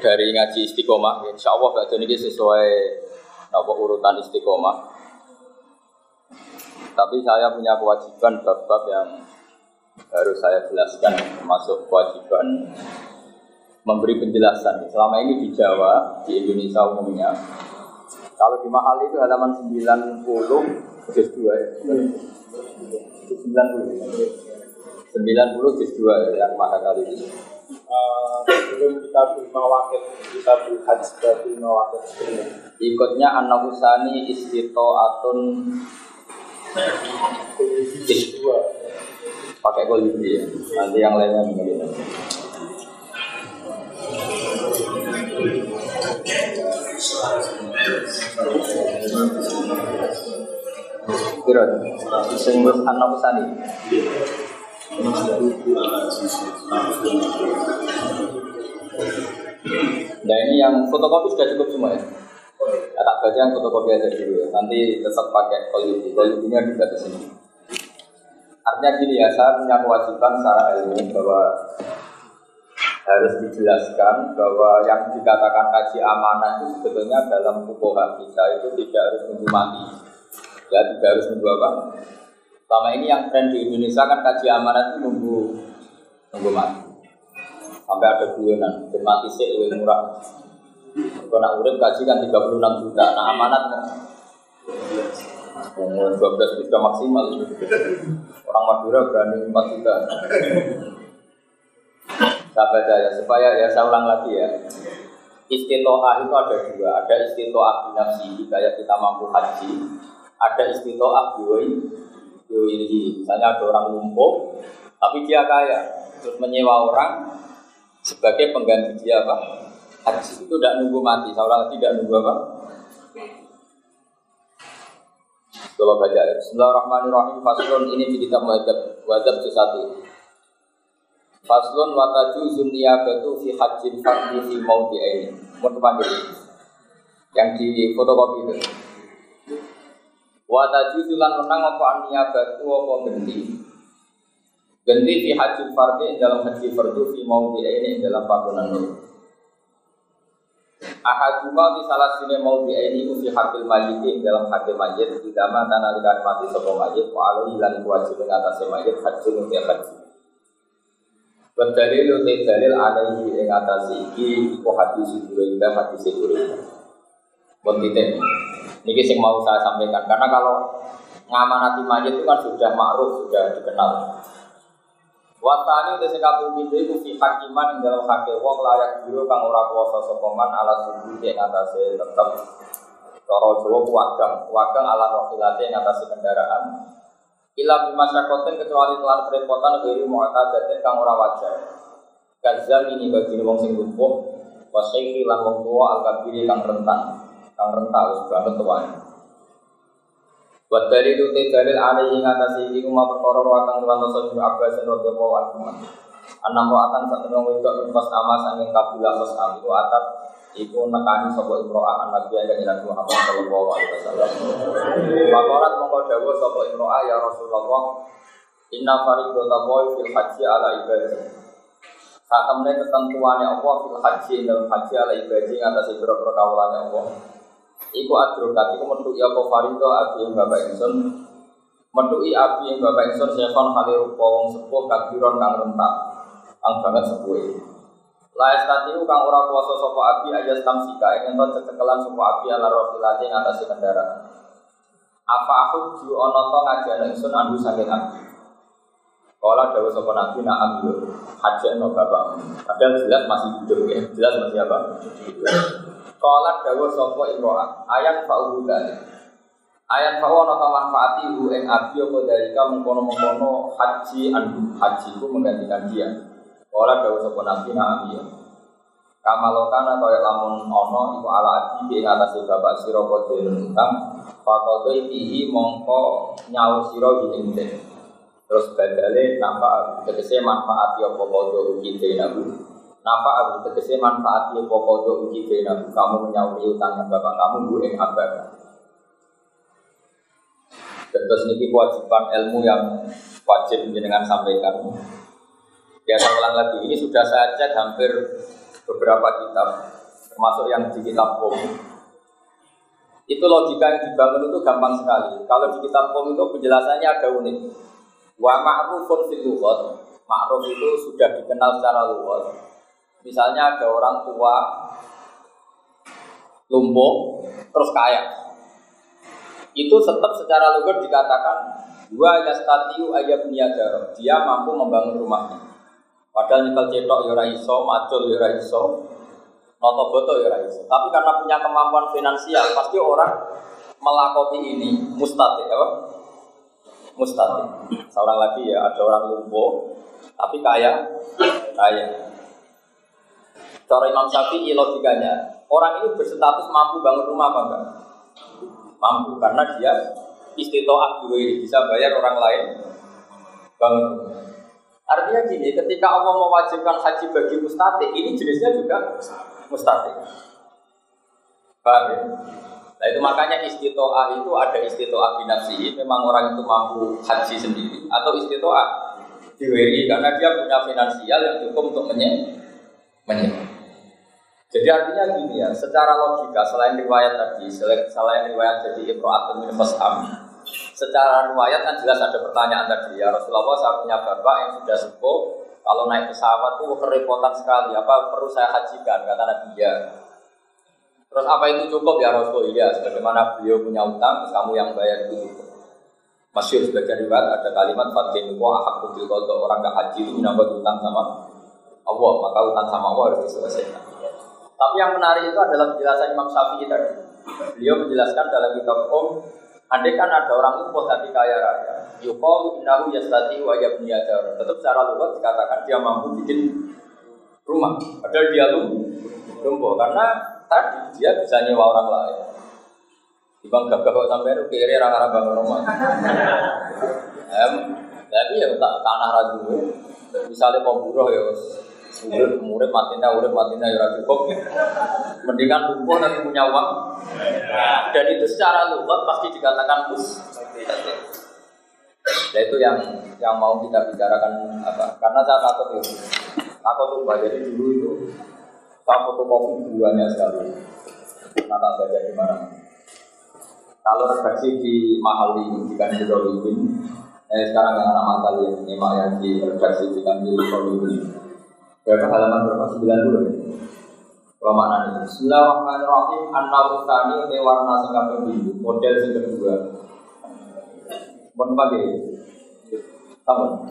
dari ngaji istiqomah, insya Allah gak ini sesuai apa urutan istiqomah. Tapi saya punya kewajiban bab-bab yang harus saya jelaskan, termasuk kewajiban memberi penjelasan. Selama ini di Jawa, di Indonesia umumnya, kalau di mahal itu halaman 90 juz 2 ya. 90 90 juz 2 ya, yang mahal kali ini sebelum kita terima wakil kita haji sudah terima wakil sebelumnya Ikutnya anak usani istito atun dua pakai kolibri ya. Nanti yang lainnya begini. Kira, sing wis anak usani. Nah ini yang fotokopi sudah cukup semua ya. Ya, tak baca yang fotokopi aja dulu ya. Nanti tetap pakai kolibri. Kolibrinya juga di sini. Artinya gini ya, saya punya kewajiban secara ilmu bahwa harus dijelaskan bahwa yang dikatakan kaji amanah itu sebetulnya dalam buku kita itu tidak harus nunggu mati. Ya, tidak harus nunggu apa? Selama ini yang tren di Indonesia kan kaji amanah itu nunggu nunggu mati. Sampai ada guyonan, mati sih lebih murah. Kalau nak urip kaji kan 36 juta, nah amanat mau Umur 12 juta maksimal. Orang Madura berani 4 juta. Saya baca ya, supaya ya saya ulang lagi ya. Istitoah itu ada dua. Ada istitoah binafsi, kayak kita mampu haji. Ada istitoah biwai Biwai, misalnya ada orang lumpuh Tapi dia kaya Terus menyewa orang Sebagai pengganti dia apa? Haji itu tidak nunggu mati, lagi tidak nunggu apa? Kalau baca ya. Bismillahirrahmanirrahim. Faslun ini di kitab wajib wajib satu. Faslun wataju zunia batu fi hajjin fardi fi mauti ini. Mau kepanggil yang di fotokopi itu. Wataju zulan menang apa ania batu apa genti. Genti fi hajjin fardi dalam haji fardu fi mauti ini dalam panggonan itu. Ahaduma di salah sini mau di ini usi hakil majid dalam hakil majid tidak mana nalikan mati sopo majid wa alaihi lan wajib atas majid haji nuti haji. Berdalil uti dalil alaihi ing atas iki iku hadis Hurairah hadis Hurairah. Buat titik. Niki sing mau saya sampaikan. Karena kalau ngamanati majid itu kan sudah ma'ruf sudah dikenal. Watani udah sekapung pintu itu fi hakiman yang dalam hakil wong layak biru kang ora kuasa sokoman ala subuh yang atasnya tetap Toro Jawa wagang, wagang ala rohilate yang atasnya kendaraan. Ila bimasyakotin kecuali telah kerepotan dari mu'tadatin kang ora wajar. Gazam ini bagi wong sing lumpuh Wasyikhi lan wong tua al-kabiri kang rentan Kang rentan wis banget Buat dari itu dalil alih ing atas iki kuma perkara ruwatan tuan dosa bin Abbas radhiyallahu anhu. Anam ruwatan sak temen wedok pas ama sanging kabilah pas am itu atat iku nekani sapa imro'ah an nabi yang Nabi Muhammad sallallahu alaihi wasallam. Pakorat mongko dawuh sapa imro'ah ya Rasulullah Inna faridata boy fil haji ala ibadi. Saat temen ketentuannya Allah fil haji dalam haji ala ibadi atas ibro-ibro kawulannya Allah. Iku adrokat iku metuki apa farido abi yang bapak ingsun. Metuki abi yang bapak ingsun sekon kali rupa wong sepuh kabiron kang rentak kang banget sepuh. Laes tadi kang ora kuasa sapa abi aja tamsika ing ento cecekelan sapa abi ala rofilati ing atase kendaraan. Apa aku ju ana to ngajane ingsun andu saking abi Kala dawa sapa nabi nak ambil hajeno bapak Padahal jelas masih hidup ya, jelas masih apa? Kala dawa sapa imro'ah ayat fa'uhu dalik Ayat bahwa nota manfaati hu ing abi apa dari kamu mengkono haji andu haji ku menggantikan dia. Kala dawa sapa nabi na abi. Kamalokana kaya lamun ono iku ala adi ing atase bapak sira padha utang fakodo ihi mongko nyaur sira ing Terus badale nampak tegese manfaat ya apa. Nampak aku tegese manfaat ya padha uji denabu kamu menyauri utangnya bapak kamu bu ing abad. Terus ini kewajiban ilmu yang wajib dengan sampaikan. Ya saya lagi, ini sudah saya cek hampir beberapa kitab, termasuk yang di kitab Kom. Itu logika yang dibangun itu gampang sekali. Kalau di kitab Kom itu penjelasannya ada unik. Wa ma'rufun fil lughat. Ma'ruf itu sudah dikenal secara luas. Misalnya ada orang tua lumpuh terus kaya. Itu tetap secara lugas dikatakan dua yastatiu ayat niadar. Dia mampu membangun rumahnya. Padahal nyekel cetok ya iso, macul ya iso, noto boto ya iso. Tapi karena punya kemampuan finansial, pasti orang melakoni ini mustati, apa? Mustati. Seorang lagi ya, ada orang lumpuh, tapi kaya, kaya. Cara Imam Syafi'i logikanya, orang ini berstatus mampu bangun rumah apa enggak? Mampu, karena dia istitoah bisa bayar orang lain bangun rumah. Artinya gini, ketika Allah mewajibkan haji bagi mustati, ini jenisnya juga mustati. Paham ya? Nah itu makanya istitoah itu ada istitoah binafsi, memang orang itu mampu haji sendiri, atau istitoah diwiri karena dia punya finansial yang cukup untuk menye Jadi artinya gini ya, secara logika selain riwayat tadi, selain riwayat jadi imro'atun min Secara riwayat kan jelas ada pertanyaan tadi ya Rasulullah saya punya bapak yang sudah sepuh kalau naik pesawat tuh kerepotan sekali apa perlu saya hajikan kata Nabi ya Terus apa itu cukup ya Rasul? Iya, sebagaimana beliau punya utang, terus kamu yang bayar itu cukup. Masyur sebagai riwayat ada kalimat Fatin wa ahak kubil kalau orang gak haji itu menambah utang sama Allah, maka utang sama Allah harus diselesaikan. Tapi yang menarik itu adalah penjelasan Imam Syafi'i tadi. Beliau menjelaskan dalam kitab Om Andai kan ada orang lumpuh tapi kaya raya, yukalu innahu yastati wa yabniyadar. Tetap secara luas dikatakan dia mampu bikin rumah. Padahal dia lumpuh karena tadi dia bisa nyewa orang lain. Ibang gagah kok sampai itu kiri orang-orang bangun rumah. Em, tapi ya tak tanah ragu. Misalnya pemburuh ya Urip murid matinya, urip matinya ya cukup. Mendingan lumpuh nanti punya uang. Dan itu secara lugat pasti dikatakan pus. Nah itu yang yang mau kita bicarakan apa? Karena saya takut itu. Takut tuh jadi dulu itu saya fotokopi buahnya sekali. Nah tak baca di mana. Kalau redaksi di mahal ini di Kanjuro eh sekarang yang anak kalian ini yang di redaksi di Kanjuro ini Berapa halaman berapa? 90 ya? Kalau mana nih? Bismillahirrahmanirrahim An-Nawr Tani Ini warna sing kaping biru Model sing kedua Mohon pakai Tahu?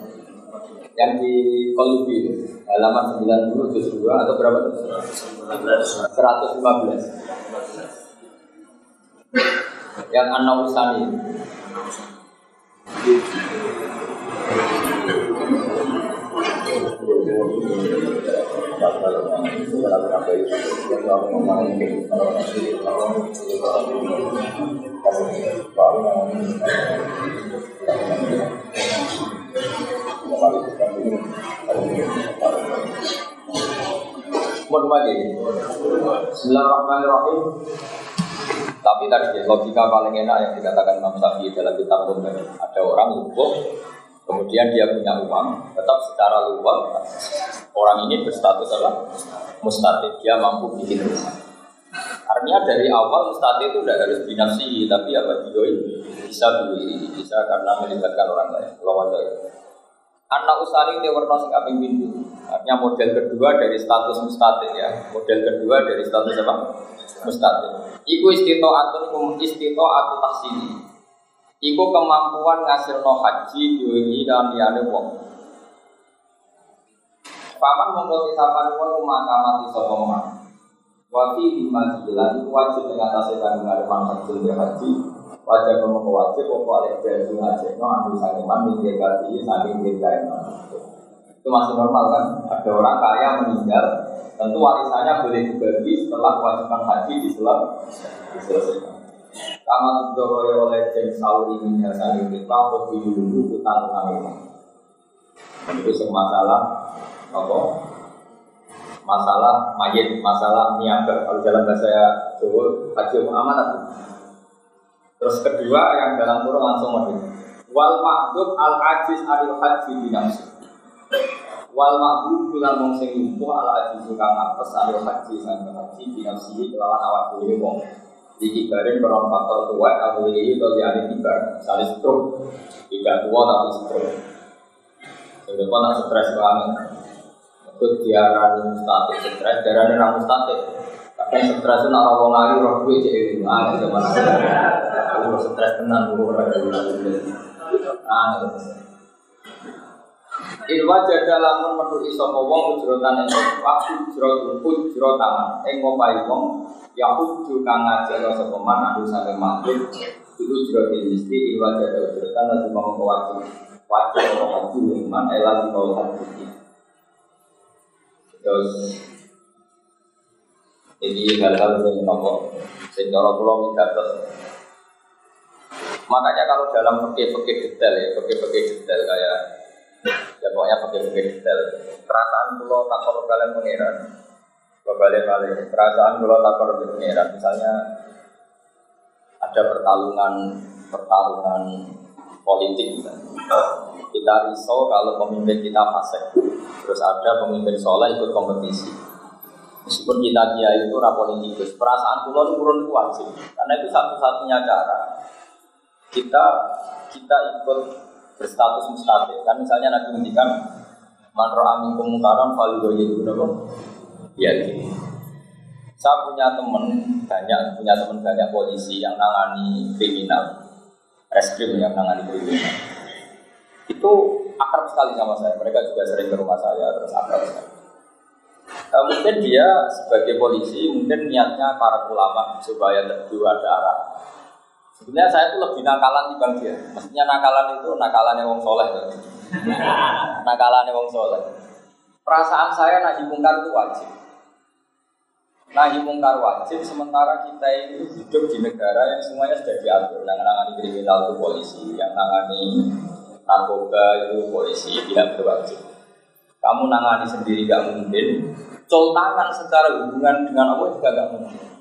Yang di Kolubi Halaman 90 juz 2 Atau berapa tuh? 115 Yang An-Nawr Tani Bismillahirrahmanirrahim. Tapi tadi logika paling enak yang dikatakan Imam Syafi'i dalam kitab Ada orang lumpuh Kemudian dia punya uang, tetap secara luar orang ini berstatus apa? Mustatik, dia mampu bikin rumah. Artinya dari awal mustatik itu tidak harus binafsi, tapi apa juga bisa berdiri, bisa karena melibatkan orang lain. Lawan dari Anak usari itu warna sing kaping pintu. Artinya model kedua dari status mustatik ya. Model kedua dari status apa? Mustatik. Iku istito atun istito atau taksini. Iku kemampuan ngasilno haji diwengi dan liyane wong. Paman mongko sisapan wong maka mati sapa man. Wa fi lima jilan iku wajib ing atase kandungan manfaat haji. Wajib mongko wajib oleh jadi haji no anu saking man minggir haji saking Itu Itu masih normal kan? Ada orang kaya meninggal, tentu warisannya boleh dibagi setelah kewajiban haji diselesaikan. Kama tudoro oleh jen sauri min hasani kita Kau dulu utang utang Itu semua masalah apa? Masalah mayit, masalah niaga. Kalau dalam bahasa Jawa, haji amanat Terus kedua yang dalam kurung langsung model Wal ma'dub al ajiz aril haji binamsi Wal ma'dub bulan sing lumpuh al ajiz kang apes aril haji sang haji binamsi kelawan awak dhewe wong dikibarin peron faktor tua atau ini atau di hari kibar misalnya stroke tidak tua tapi stroke. Jadi kau nak stres banget? Itu diarani mustatik stres diarani ramu mustatik tapi stres itu nak rawong lagi roh gue jadi mana? Zaman aku stres tenang gue orang ah Ilwa jada lamun metu iso wong ujrotan ing waktu ujrot ujrot tangan ing ngopai wong ya uju kang ngajak sapa man anu sampe makhluk itu ujrot mesti ilwa jada ujrotan lan mau wajib wajib ora wajib man ela di bawah hati terus ini hal-hal yang nopo sing cara kula minggatos makanya kalau dalam fikih-fikih detail ya fikih-fikih detail kayak ya pokoknya pakai pakai detail. Perasaan pulau tak perlu kalian mengira. Balik balik. Perasaan pulau tak perlu mengira. Misalnya ada pertarungan pertarungan politik. Kita risau kalau pemimpin kita fasik. Terus ada pemimpin soleh ikut kompetisi. Meskipun kita dia itu rapolitikus perasaan pulau itu itu wajib karena itu satu-satunya cara kita kita ikut berstatus mustahil. Kan misalnya Nabi ngendikan man kemungkaran fal itu napa? Ya Saya punya teman banyak, punya teman banyak polisi yang nangani kriminal, reskrim yang nangani kriminal. Itu akrab sekali sama saya. Mereka juga sering ke rumah saya, terus akrab sekali. Uh, mungkin dia sebagai polisi, mungkin niatnya para ulama supaya berdua ada arah Sebenarnya saya itu lebih nakalan bang dia. Maksudnya nakalan itu nakalannya wong soleh. nakalannya wong soleh. Perasaan saya nahi mungkar itu wajib. Nahi mungkar wajib, sementara kita ini hidup di negara yang semuanya sudah diatur. Yang nangani kriminal itu polisi, yang nangani narkoba itu polisi, tidak berwajib. Kamu nangani sendiri gak mungkin. Col tangan secara hubungan dengan Allah juga gak mungkin.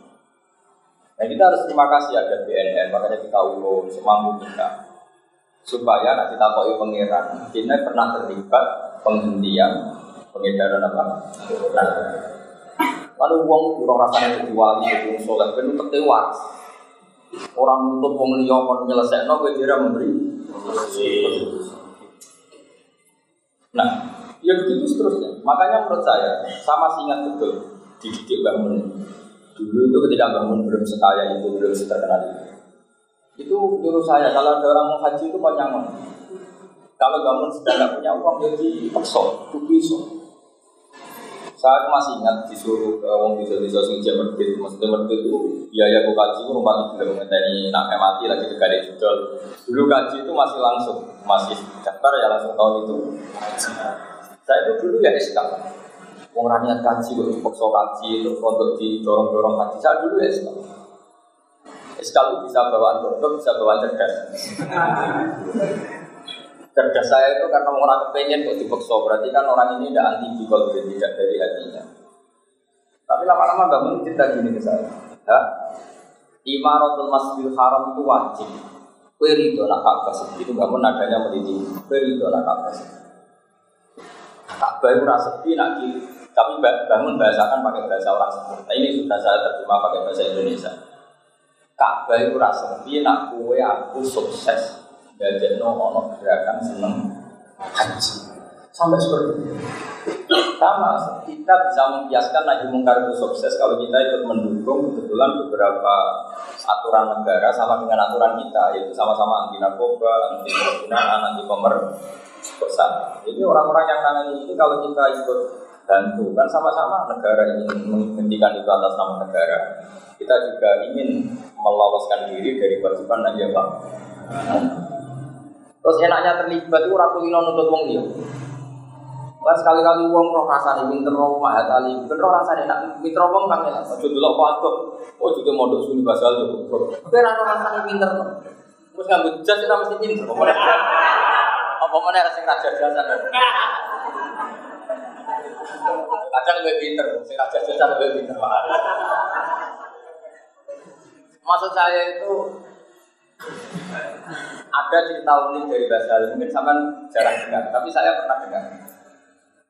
Nah kita harus terima kasih ada BNN, makanya kita ulun semampu kita supaya nanti kita koi pangeran kita pernah terlibat penghentian pengedaran apa? Nah, lalu uang kurang rasanya jadi wali, jadi soleh, penuh tertewa. Orang untuk uang liya kon nyelesaikan, gue kira memberi. Nah, ya begitu seterusnya. Makanya menurut saya, sama sih ingat betul dididik bangun Dulu itu ketika bangun belum sekaya itu, belum terkenal itu. Itu nyuruh saya, kalau ada orang mau haji itu panjangan. Kalau bangun sudah tidak punya uang, jadi paksa, itu bisa. Saya masih ingat disuruh ke wong bisa bisa sing jam medit, maksudnya medit itu biaya ke kaji itu rumah belum ini nak mati lagi tegak judul. Dulu kaji itu masih langsung, masih daftar ya langsung tahun itu. Saya itu dulu ya SK, Wong raniat kaji, kok dipaksa kaji, terus untuk didorong-dorong kaji. Saya dulu ya. SK itu bisa bawaan bodoh, bisa bawaan cerdas. cerdas saya itu karena orang kepengen kok dipaksa, berarti kan orang ini tidak anti bikol, tidak dari hatinya. Tapi lama-lama bangun cerita gini ke saya. Ha? Imaratul Masjidil Haram itu wajib. Kue ridho nak itu bangun adanya meliti. Kue ridho nak Ka'bah itu rasa sepi nak tapi bangun bahasakan pakai bahasa orang sepuh. Nah, ini sudah saya terjemah pakai bahasa Indonesia. Ka'bah itu rasa nak kue aku sukses jadi no ono gerakan seneng haji sampai seperti itu. Sama, kita bisa membiaskan lagi mungkar itu sukses kalau kita ikut mendukung kebetulan beberapa aturan negara sama dengan aturan kita, yaitu sama-sama anti narkoba, anti penggunaan, anti pemerkosaan. Jadi orang-orang yang nangani ini kalau kita ikut bantu kan sama-sama negara ingin menghentikan itu atas nama negara kita juga ingin meloloskan diri dari kewajiban ya bang terus enaknya terlibat itu ratu ino nutut wong dia Lah sekali-kali wong roh rasane pinter roh mahat ali, ben roh rasane nak pinter wong enak. Aja delok kok Oh juga mondok suni basal yo. Kowe ora roh rasane pinter. Wis ngambut jas ora mesti pinter. Apa meneh? Apa meneh sing raja jasan. Kadang lebih pinter, sing raja jasan lebih pinter. Maksud saya itu ada cerita unik dari Basal, mungkin sama jarang dengar, tapi saya pernah dengar.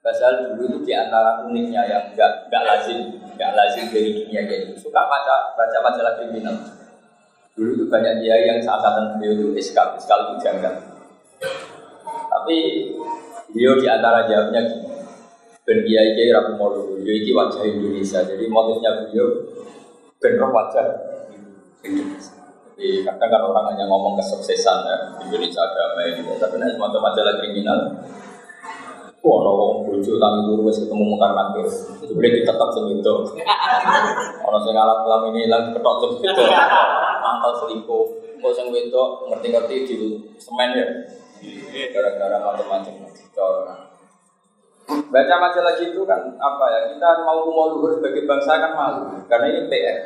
Basal dulu itu di antara uniknya yang enggak enggak lazim, enggak lazim dari dunia ini. Suka baca baca majalah kriminal. Dulu itu banyak dia yang seangkatan beliau itu iskal, iskal itu janggal. Tapi beliau di antara jawabnya gini. Ben kiai kiai rabu molu, ini wajah Indonesia. Jadi motifnya beliau ben wajah Indonesia. Jadi kadang kan orang hanya ngomong kesuksesan ya, Indonesia damai gitu. Tapi nanti semacam majalah kriminal. Wah, ono wong bojo tangi turu wis ketemu mungkar nakir. Boleh ditetap sing itu. Ono sing alat ini hilang ketok sing itu. Mantel selingkuh. Kok sing wedok ngerti-ngerti di semen ya. Gara-gara macam-macam. Baca majalah gitu kan apa ya? Kita mau mau luhur sebagai bangsa kan malu karena ini PR.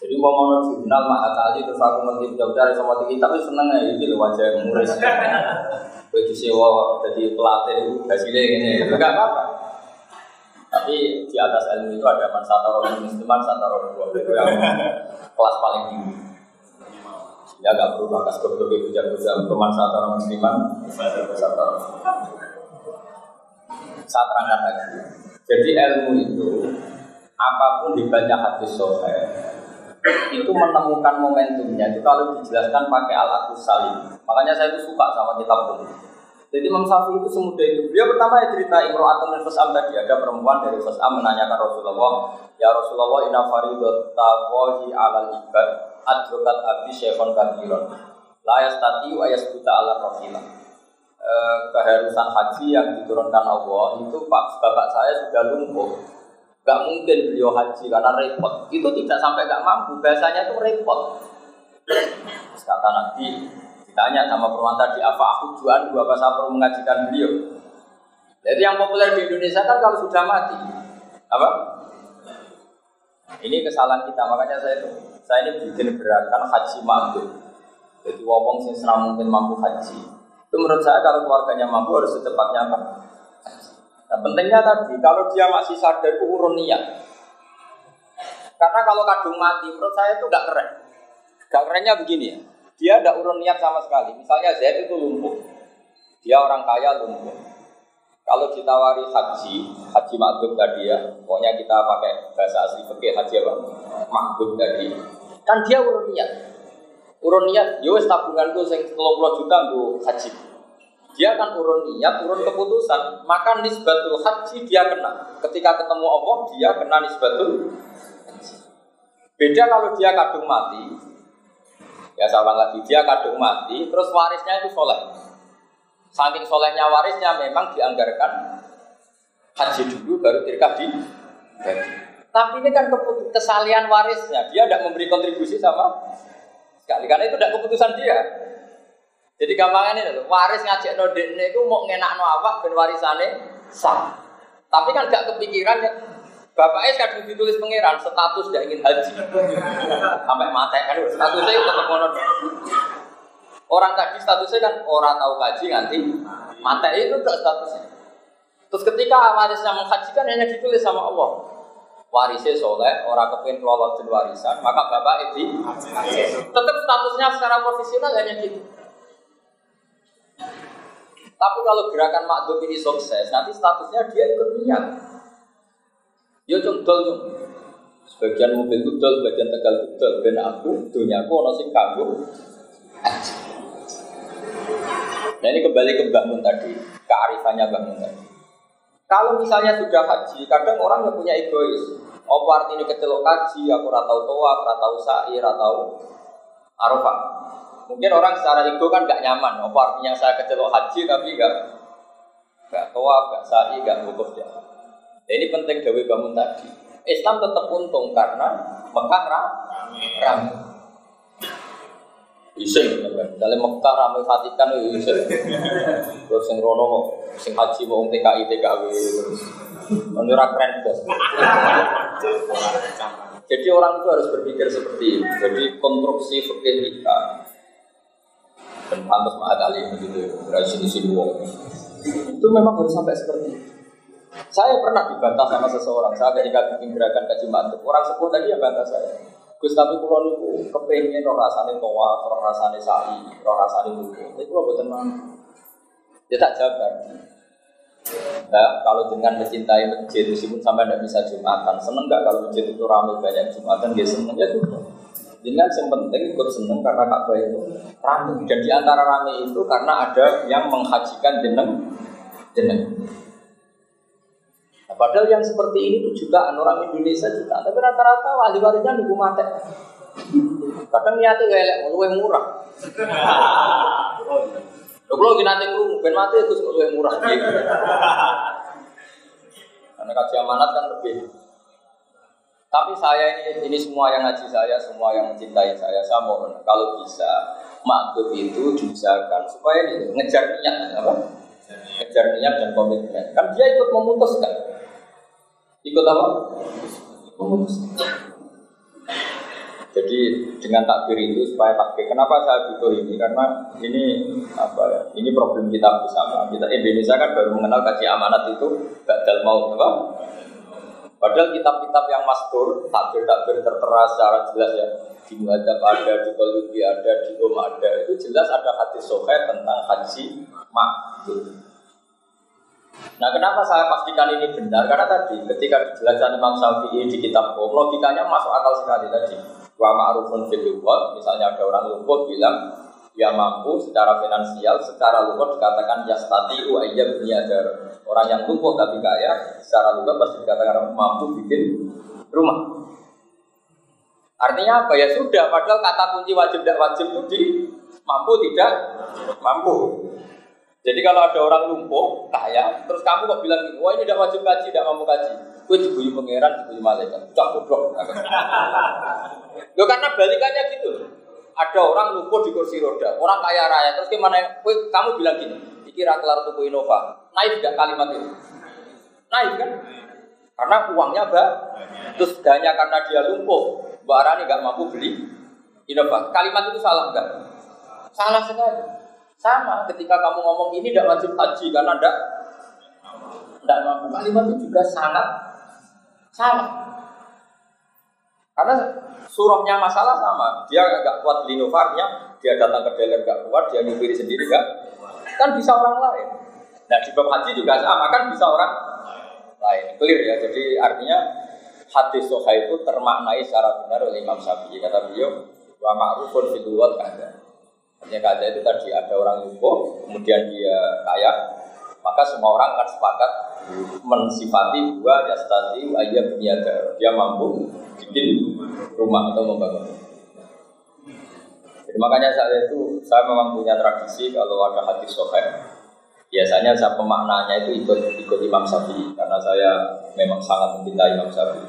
Jadi mau mau jurnal mah kali terus aku ngerti jauh dari sama tinggi tapi seneng ya loh wajah muris. Begitu sewa jadi pelatih itu hasilnya ini, enggak apa-apa. Tapi di atas ilmu itu ada mansataro musliman, sataro dua itu yang kelas paling tinggi. Ya gak perlu bakas goblok itu jago-jago teman sataro musliman, sataro. Saya terangkan lagi. Jadi ilmu itu apa pun dibaca hadis sohail itu menemukan momentumnya itu kalau dijelaskan pakai alat salim. Makanya saya itu suka sama kitab pun. Jadi Imam Syafi'i itu semudah itu. Dia pertama ya cerita Imro'atun dan Fas'am tadi. Ada perempuan dari Fas'am menanyakan Rasulullah, Ya Rasulullah inna faridatawahi alal ibad adrokat abi syekhon kabiron. La yastati wa yasbuta ala rafilah. E, keharusan haji yang diturunkan Allah itu Pak bapak saya sudah lumpuh Gak mungkin beliau haji karena repot. Itu tidak sampai gak mampu. Bahasanya itu repot. Kata Nabi, ditanya sama perempuan tadi, apa aku dua pas perlu mengajikan beliau? Jadi yang populer di Indonesia kan kalau sudah mati, apa? Ini kesalahan kita, makanya saya itu saya ini bikin gerakan haji makhluk. Jadi wong sing mungkin mampu haji. Itu menurut saya kalau keluarganya mampu harus secepatnya apa? Nah, pentingnya tadi, kalau dia masih sadar itu urun niat. Karena kalau kadung mati, menurut saya itu nggak keren. Gak kerennya begini ya, dia tidak urun niat sama sekali. Misalnya Z itu lumpuh, dia orang kaya lumpuh. Kalau ditawari haji, haji makbub tadi ya, pokoknya kita pakai bahasa asli pakai haji apa? Makbub tadi. Kan dia urun niat. Urun niat, yo ya tabunganku sing 30 juta untuk haji dia akan urun niat, urun keputusan, maka nisbatul haji dia kena. Ketika ketemu Allah, dia kena nisbatul Beda kalau dia kadung mati, ya sama lagi, dia kadung mati, terus warisnya itu soleh. Saking solehnya warisnya memang dianggarkan haji dulu baru tirkah di Tapi ini kan kesalian warisnya, dia tidak memberi kontribusi sama sekali, karena itu tidak keputusan dia. Jadi gampang ini waris ngajak no dekne itu mau ngenak no awak ben warisane sah. Tapi kan gak kepikiran ya. Bapaknya kadang ditulis pangeran status tidak ingin haji sampai mati kan statusnya itu tetap mono. Orang tadi statusnya kan orang tahu haji nanti mati itu tidak statusnya. Terus ketika warisnya menghajikan hanya ditulis sama Allah warisnya soleh, orang kepingin lolos di warisan, maka bapak itu tetap statusnya secara profesional hanya gitu. Tapi kalau gerakan makdum ini sukses, nanti statusnya dia ikut niat. Yo cung dol cung. Sebagian mobil itu dol, sebagian tegal itu dol. Ben aku, dunia aku ono sing kanggo. Nah ini kembali ke Mbak Mun tadi, kearifannya Mbak Mun tadi. Kalau misalnya sudah haji, kadang orang yang punya egois. Apa artinya kecelok haji, aku ratau toa, ratau sa'i, ratau arafah. Mungkin orang secara ego kan gak nyaman. Apa artinya saya kecelok haji tapi gak gak toa, gak sa'i, gak wukuf dia. Nah, ini penting Dewi bangun tadi. Islam tetap untung karena Mekah ramai. Isin, misalnya Mekah ramai Vatikan itu isin. Terus sing rono sing haji mau TKI TKW menurut keren bos. Jadi orang itu harus berpikir seperti ini. Jadi konstruksi fikih kita dan pantas kali begitu dari sini sini wong itu memang harus sampai seperti itu. Saya pernah dibantah sama seseorang. Saya ketika bikin gerakan kaji mantuk, orang sepuh tadi yang bantah saya. Gus tapi pulau niku kepengen roh rasane toa, roh rasane sa'i, roh rasane buku. Itu pulau buatan mana? Dia tak jabar. Nah, kalau dengan mencintai masjid, meskipun sampai tidak bisa jumatan, seneng nggak kalau masjid itu ramai banyak jumatan, dia seneng ya tuh. Dengan yang penting ikut seneng karena Ka'bah itu ramai. Dan di antara ramai itu karena ada yang menghajikan jeneng jeneng. Padahal yang seperti ini tuh jutaan orang Indonesia juga, tapi rata-rata wali-walinya nunggu mati. Kadang niatnya kayak lebih murah. Lo kalau kita nanti ngurung, ben mati itu lebih murah. Karena kaji amanat kan lebih. Tapi saya ini, ini semua yang ngaji saya, semua yang mencintai saya, saya mohon kalau bisa makhluk itu diusahakan supaya ini ngejar niat apa? Ngejar niat dan komitmen. Kan dia ikut memutuskan. Ikut apa? Jadi dengan takbir itu supaya takbir. Kenapa saya butuh ini? Karena ini apa ya? Ini problem kita bersama. Kita Indonesia kan baru mengenal kaji amanat itu gagal mau apa? Padahal kitab-kitab yang maskur, takbir-takbir tertera secara jelas ya di Muhadzab ada, di Qalubi ada, di Om ada, itu jelas ada hadis sohe tentang haji makbul. Nah kenapa saya pastikan ini benar? Karena tadi ketika dijelaskan Imam Syafi'i di kitab Qom, logikanya masuk akal sekali tadi. Wa ma'rufun fil misalnya ada orang lumpuh bilang dia mampu secara finansial, secara lumpuh dikatakan yastati wa iya bniadar. Orang yang lumpuh tapi kaya, secara lumpuh pasti dikatakan mampu bikin rumah. Artinya apa ya sudah, padahal kata kunci wajib tidak wajib itu di mampu tidak mampu. Jadi kalau ada orang lumpuh, kaya, terus kamu kok bilang gini, wah ini tidak wajib kaji, tidak mau kaji. Gue dibunyi pangeran, dibunyi malaikat. Cak goblok. Loh karena balikannya gitu. Ada orang lumpuh di kursi roda, orang kaya raya, terus gimana? Gue, kamu bilang gini, dikira kelar tubuh Innova. Naik tidak kalimat itu? Naik kan? Karena uangnya banyak. Terus hanya karena dia lumpuh, Mbak Arani nggak mampu beli Innova. Kalimat itu salah enggak? Salah sekali. Sama ketika kamu ngomong ini tidak wajib haji karena tidak tidak mampu. Kalimat itu juga sangat salah. Karena surahnya masalah sama. Dia agak kuat beli novarnya, dia datang ke dealer gak kuat, dia nyupiri sendiri gak. Kan bisa orang lain. Nah di bab haji juga sama kan bisa orang lain. Clear ya. Jadi artinya hadis soha itu termaknai secara benar oleh Imam Syafi'i. Kata beliau, wa ma'rufun fil ada. Artinya kada itu tadi ada orang lumpuh, kemudian dia kaya, maka semua orang akan sepakat mensifati dua yastati ayat niaga. Dia mampu bikin rumah atau membangun. Jadi makanya saya itu saya memang punya tradisi kalau ada hati sohek biasanya saya pemaknanya itu ikut ikut Imam Syafi'i karena saya memang sangat mencintai Imam Syafi'i.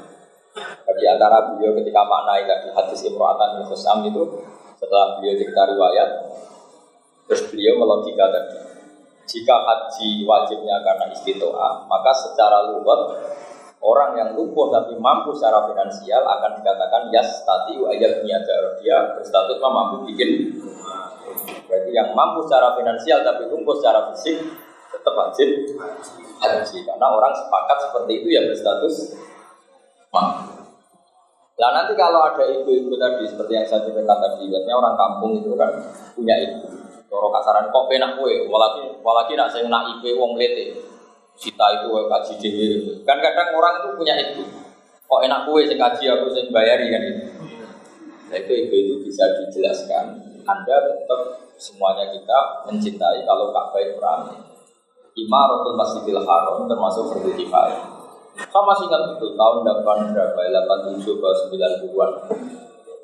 Di antara beliau ketika maknai tadi hadis Imro'atan Khusam itu setelah beliau cerita riwayat, terus beliau melogika tadi. Jika haji wajibnya karena istitoah, maka secara luwet orang yang lumpuh tapi mampu secara finansial akan dikatakan yas tati ayat niaga dia berstatus mampu bikin berarti yang mampu secara finansial tapi lumpuh secara fisik tetap wajib haji karena orang sepakat seperti itu ya berstatus mampu Nah nanti kalau ada ibu-ibu tadi seperti yang saya ceritakan tadi, biasanya orang kampung itu kan punya ibu. Coro kasaran kok penak kue, walaki walaki nak saya nak ibu wong lete. Sita itu kaji dewi Kan kadang orang itu punya ibu. Kok enak kue saya kaji aku saya bayari kan itu. Nah itu ibu itu bisa dijelaskan. Anda tetap semuanya kita mencintai kalau Ka'bah itu ramai. Imaratul Masjidil Haram termasuk fardu kifayah. Saya masih ingat itu tahun 8 berapa, 87 ke 90-an.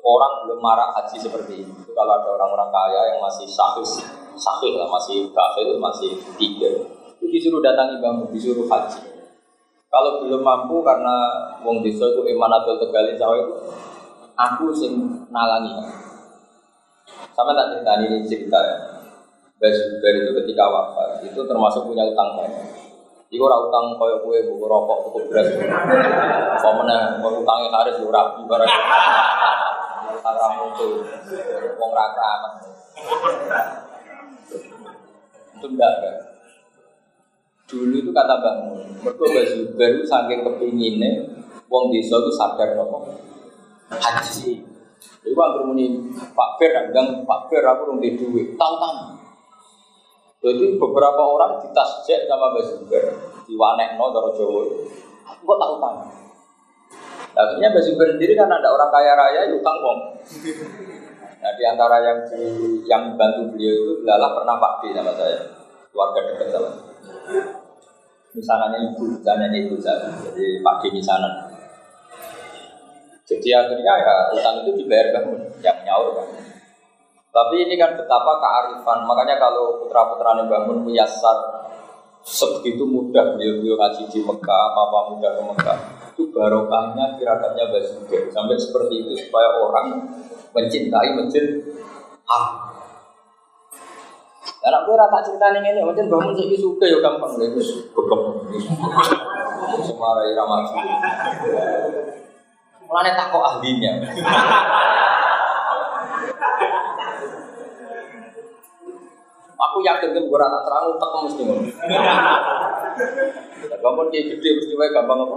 Orang belum marah haji seperti itu. Kalau ada orang-orang kaya yang masih sahih, sahih lah, masih kafir, masih tiga. Itu disuruh datangi bambu, disuruh haji. Kalau belum mampu karena wong desa itu atau tegali itu, aku sing nalangi. Sama tak cerita ini cerita ya. Zubair itu ketika wafat itu termasuk punya utang banyak. Iku ora utang koyo kue buku rokok buku beras. Kok meneh mau utangnya karis lu rapi barang. Utang ramu itu wong ra. Itu enggak kan. Dulu itu kata Mbak Mun, mereka Mbak Zubair itu saking kepinginnya wong desa itu sadar nopo haji. Jadi aku muni Pak Ber, gang Pak Ber aku rung di duit, tahu tahu. Jadi beberapa orang ditasjek sama Mbak Zubair, no dari Jawa. Aku tahu tahu. Akhirnya Mbak Zubair sendiri kan ada orang kaya raya, utang wong. Nah di antara yang di, yang bantu beliau itu adalah pernah Pak D sama saya, keluarga dekat sama. Misalnya ibu, misalnya ibu saya, jadi Pak D misalnya. Jadi akhirnya ya utang itu dibayar bangun, yang nyaur kan. Tapi ini kan betapa kearifan, makanya kalau putra-putranya bangun muyasar sebegitu mudah beliau-beliau ngaji di Mekah, apa mudah ke Mekah. Itu barokahnya kirakatnya Basuki sampai seperti itu supaya orang mencintai masjid ah dan aku rata cerita nih ini, macam bangun sih suka ya gampang, itu begem, semarai ramah Mulane tak kok ahlinya. Aku yakin kan gue rata terang tak mesti ngono. Gampang kayak gede mesti wae gampang apa?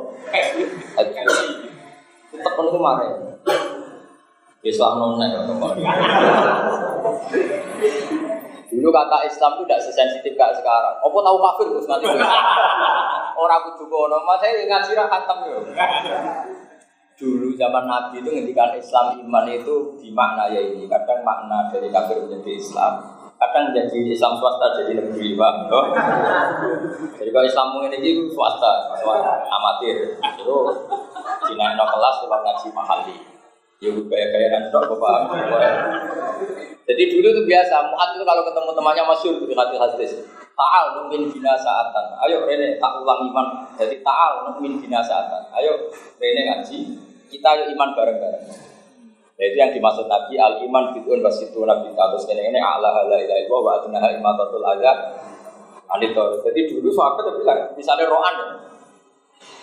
Tak penuh kemarin. Islam ya Dulu kata Islam itu tidak sesensitif kayak sekarang. Apa tahu kafir terus nanti? Orang aku juga nama saya ngaji khatam ya dulu zaman Nabi itu ngendikan Islam iman itu makna ya ini kadang makna dari kafir menjadi Islam kadang jadi Islam swasta jadi negeri pak jadi kalau Islam ini itu swasta swasta amatir itu Cina no kelas kalau ngaji mahali ya gaya gaya nanti bapak jadi dulu itu biasa muat itu kalau ketemu temannya masyur di hati hadis Ta'al numin bina saatan. Ayo Rene tak ulang iman. Jadi ta'al numin bina saatan. Ayo Rene ngaji kita yuk iman bareng-bareng. Jadi yang dimaksud Nabi al iman fitun wasitu nabi terus ini ini Allah la ilaha illallah wa adnaha imatatul azab anitor. Jadi dulu sahabat itu bilang misalnya rohan ya.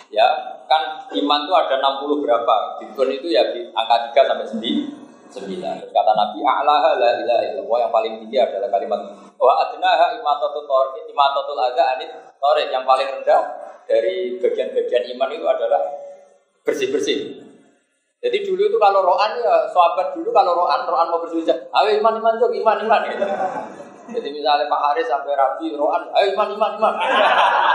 Ya, kan iman itu ada 60 berapa? Fitun itu ya di angka 3 sampai 9. 9. Terus kata Nabi Allah la ilaha illallah yang paling tinggi adalah kalimat wa adnaha imatatul imatatul azab anit yang paling rendah dari bagian-bagian iman itu adalah bersih-bersih. Jadi dulu itu kalau roan ya sahabat dulu kalau roan roan mau bersuci, ayo iman iman tuh iman iman. Gitu. Jadi misalnya Pak Haris sampai Rabi roan, ayo iman iman iman.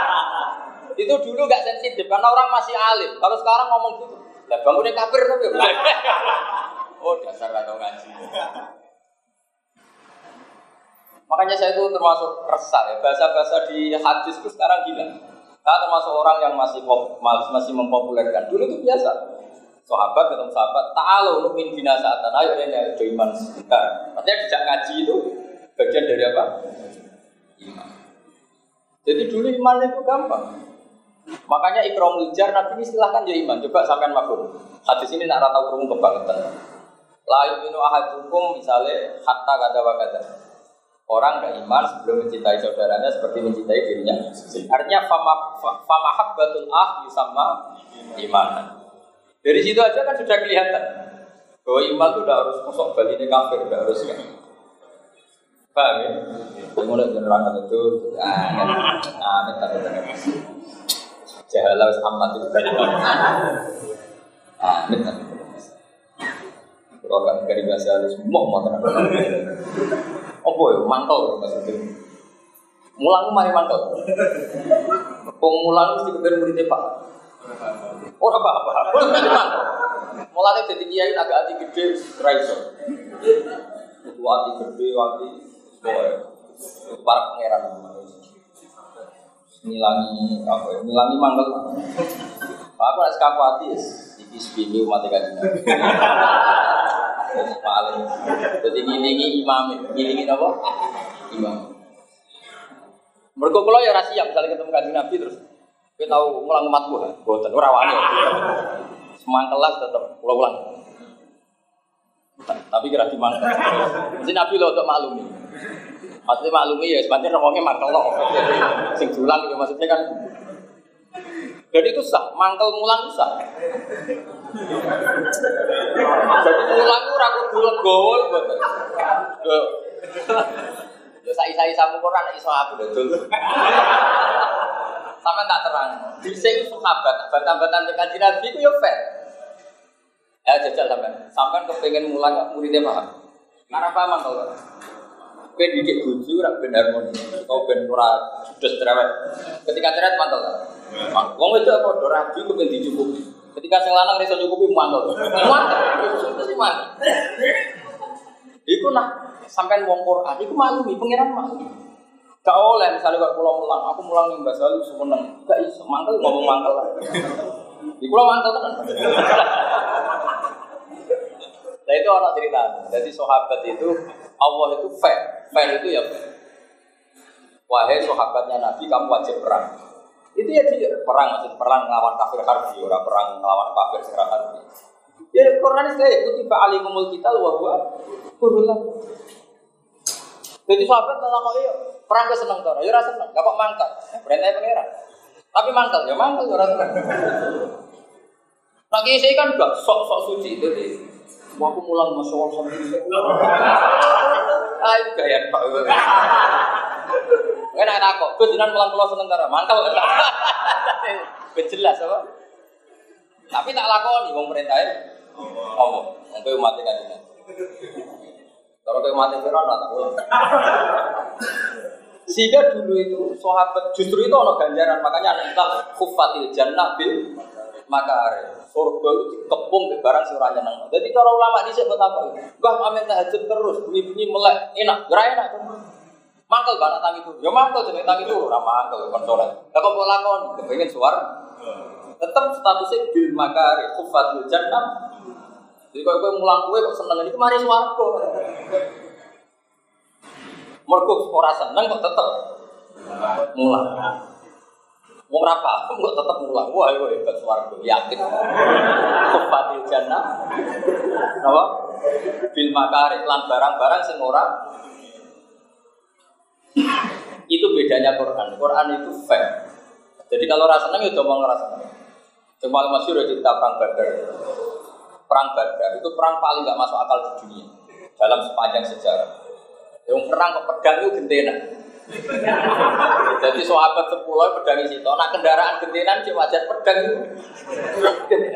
itu dulu gak sensitif karena orang masih alim. Kalau sekarang ngomong gitu, ya bangunnya kafir tapi. oh dasar atau ngaji. Makanya saya itu termasuk resah ya bahasa-bahasa di hadis itu sekarang gila. Saya termasuk orang yang masih masih mempopulerkan. Dulu itu biasa sahabat ketemu sahabat. Ta'alu min binasatan ayo ini ada iman. Sebentar artinya dijak ngaji itu bagian dari apa? Iman. Jadi dulu iman itu gampang. Makanya ikram ujar nabi ini silahkan ya iman. Coba sampean mabur hadis ini nak tahu kurung kebangetan layu minu ahadukum misalnya hatta kata wakata orang gak iman sebelum mencintai saudaranya seperti mencintai dirinya. Artinya fama famahabbatul ah sama iman dari situ aja kan sudah kelihatan bahwa iman itu udah harus kosong balik ini kafir, udah harus kan. Paham ya? Mulai penerangan itu, amin, tapi Jahalah amat itu kan. Amin, tapi Kalau kan dari bahasa halus, mau mau tenang. Oh boy, mantel maksudnya. Mulang mari mantel. Pengulang mesti kemudian muridnya pak. Boleh teman. Mulanya jadi kiai agak hati gede, raiso. Itu hati gede, boy. Itu para pangeran. Nilangi apa ya? Nilangi mangkel. Aku nak sekapu hati, iki sepini umat kajian. Paling. Jadi ngilingi imam, ngilingi apa? Imam. Kalau ya rahasia, misalnya ketemu kajian Nabi terus kita tahu ngulang matku, boten ora. Semang kelas tetap ulang-ulang. Tapi kira di mana? Mesti Nabi lo untuk maklumi. Maksudnya maklumi ya sebenarnya ngomongnya mangkel lo. Sing julang itu maksudnya kan. Jadi itu sah, mangkel mulang itu sah. Jadi mulang itu ragu dulu gol, betul. Ya sai-sai samu Quran iso aku dodol. Sampai tak terang. Bisa itu sahabat, batan-batan dekat Nabi itu ya fair. Ya jajal sampai, sampai kepengen mulang muridnya paham. Karena paham kalau Kowe dikit bojo ora ben harmoni. Kau ben ora judes. Ketika cerewet mantel. Wong itu apa do rabi kepen dicukupi. Ketika sing lanang iso nyukupi mantel. Mantel. Itu sih mantel. Iku nah sampean wong Quran iku maklumi pangeran maklumi. Gak oleh misalnya kalau pulang mulang, aku mulang nih bahasa lu semeneng, gak iso mantel ngomong mantel lah. Di pulau mantel kan. Nah itu orang cerita. Jadi sahabat itu Allah itu fair, fair itu ya. Wahai sahabatnya Nabi, kamu wajib perang. Itu ya dia perang, maksud perang melawan kafir harbi, orang perang melawan kafir secara harbi. Ya Quran itu kayak kutiba alimul kita wa huwa kurulah. Jadi sahabat tentang kok iya perang ke seneng tora, ya rasa seneng, gak kok mangkat, perintahnya pangeran. Tapi mangkal, ya mangkal ya rasa seneng. Nah saya kan gak sok-sok suci, jadi Mau aku mulang masuk Allah sendiri. Ayo gaya pak. Kan anak kok, gue jangan mulang pulau sementara, mangkal. Jelas apa? Tapi tak lakoni, mau perintahnya. Oh, mungkin mati kan. Kalau kayak mati Fir'aun, tak pulang. Sehingga dulu itu sahabat justru itu ono ganjaran makanya ada kita kufatil jannah bil makare. Surga itu dikepung di barang sing ora nyeneng. Jadi para ulama di sini apa? Bah amin tahajud terus, bunyi-bunyi melek, enak, ora enak. Mangkel banget tangi itu. Ya mangkel jenenge tangi itu ora mangkel kon salat. Lah kok lakon kepengin suar. Tetap statusnya bil makare kufatil jannah. Jadi kalau kowe mulang kue kok seneng ini kemarin swarga. Mergo ora seneng kok tetep mulang. Wong ra paham kok tetep mulang. Wah, iku hebat swarga, yakin. Kufatil jannah. Napa? Bil makari lan barang-barang sing ora itu bedanya Quran. Quran itu fair. Jadi kalau rasa seneng ya ngomong rasa seneng. Cuma masih udah cerita perang Badar. Perang Badar itu perang paling nggak masuk akal di dunia dalam sepanjang sejarah. Yang perang kok pedang itu gentena. Jadi sahabat sepuluh pedang itu, nah kendaraan gentenan cuma wajar pedang itu.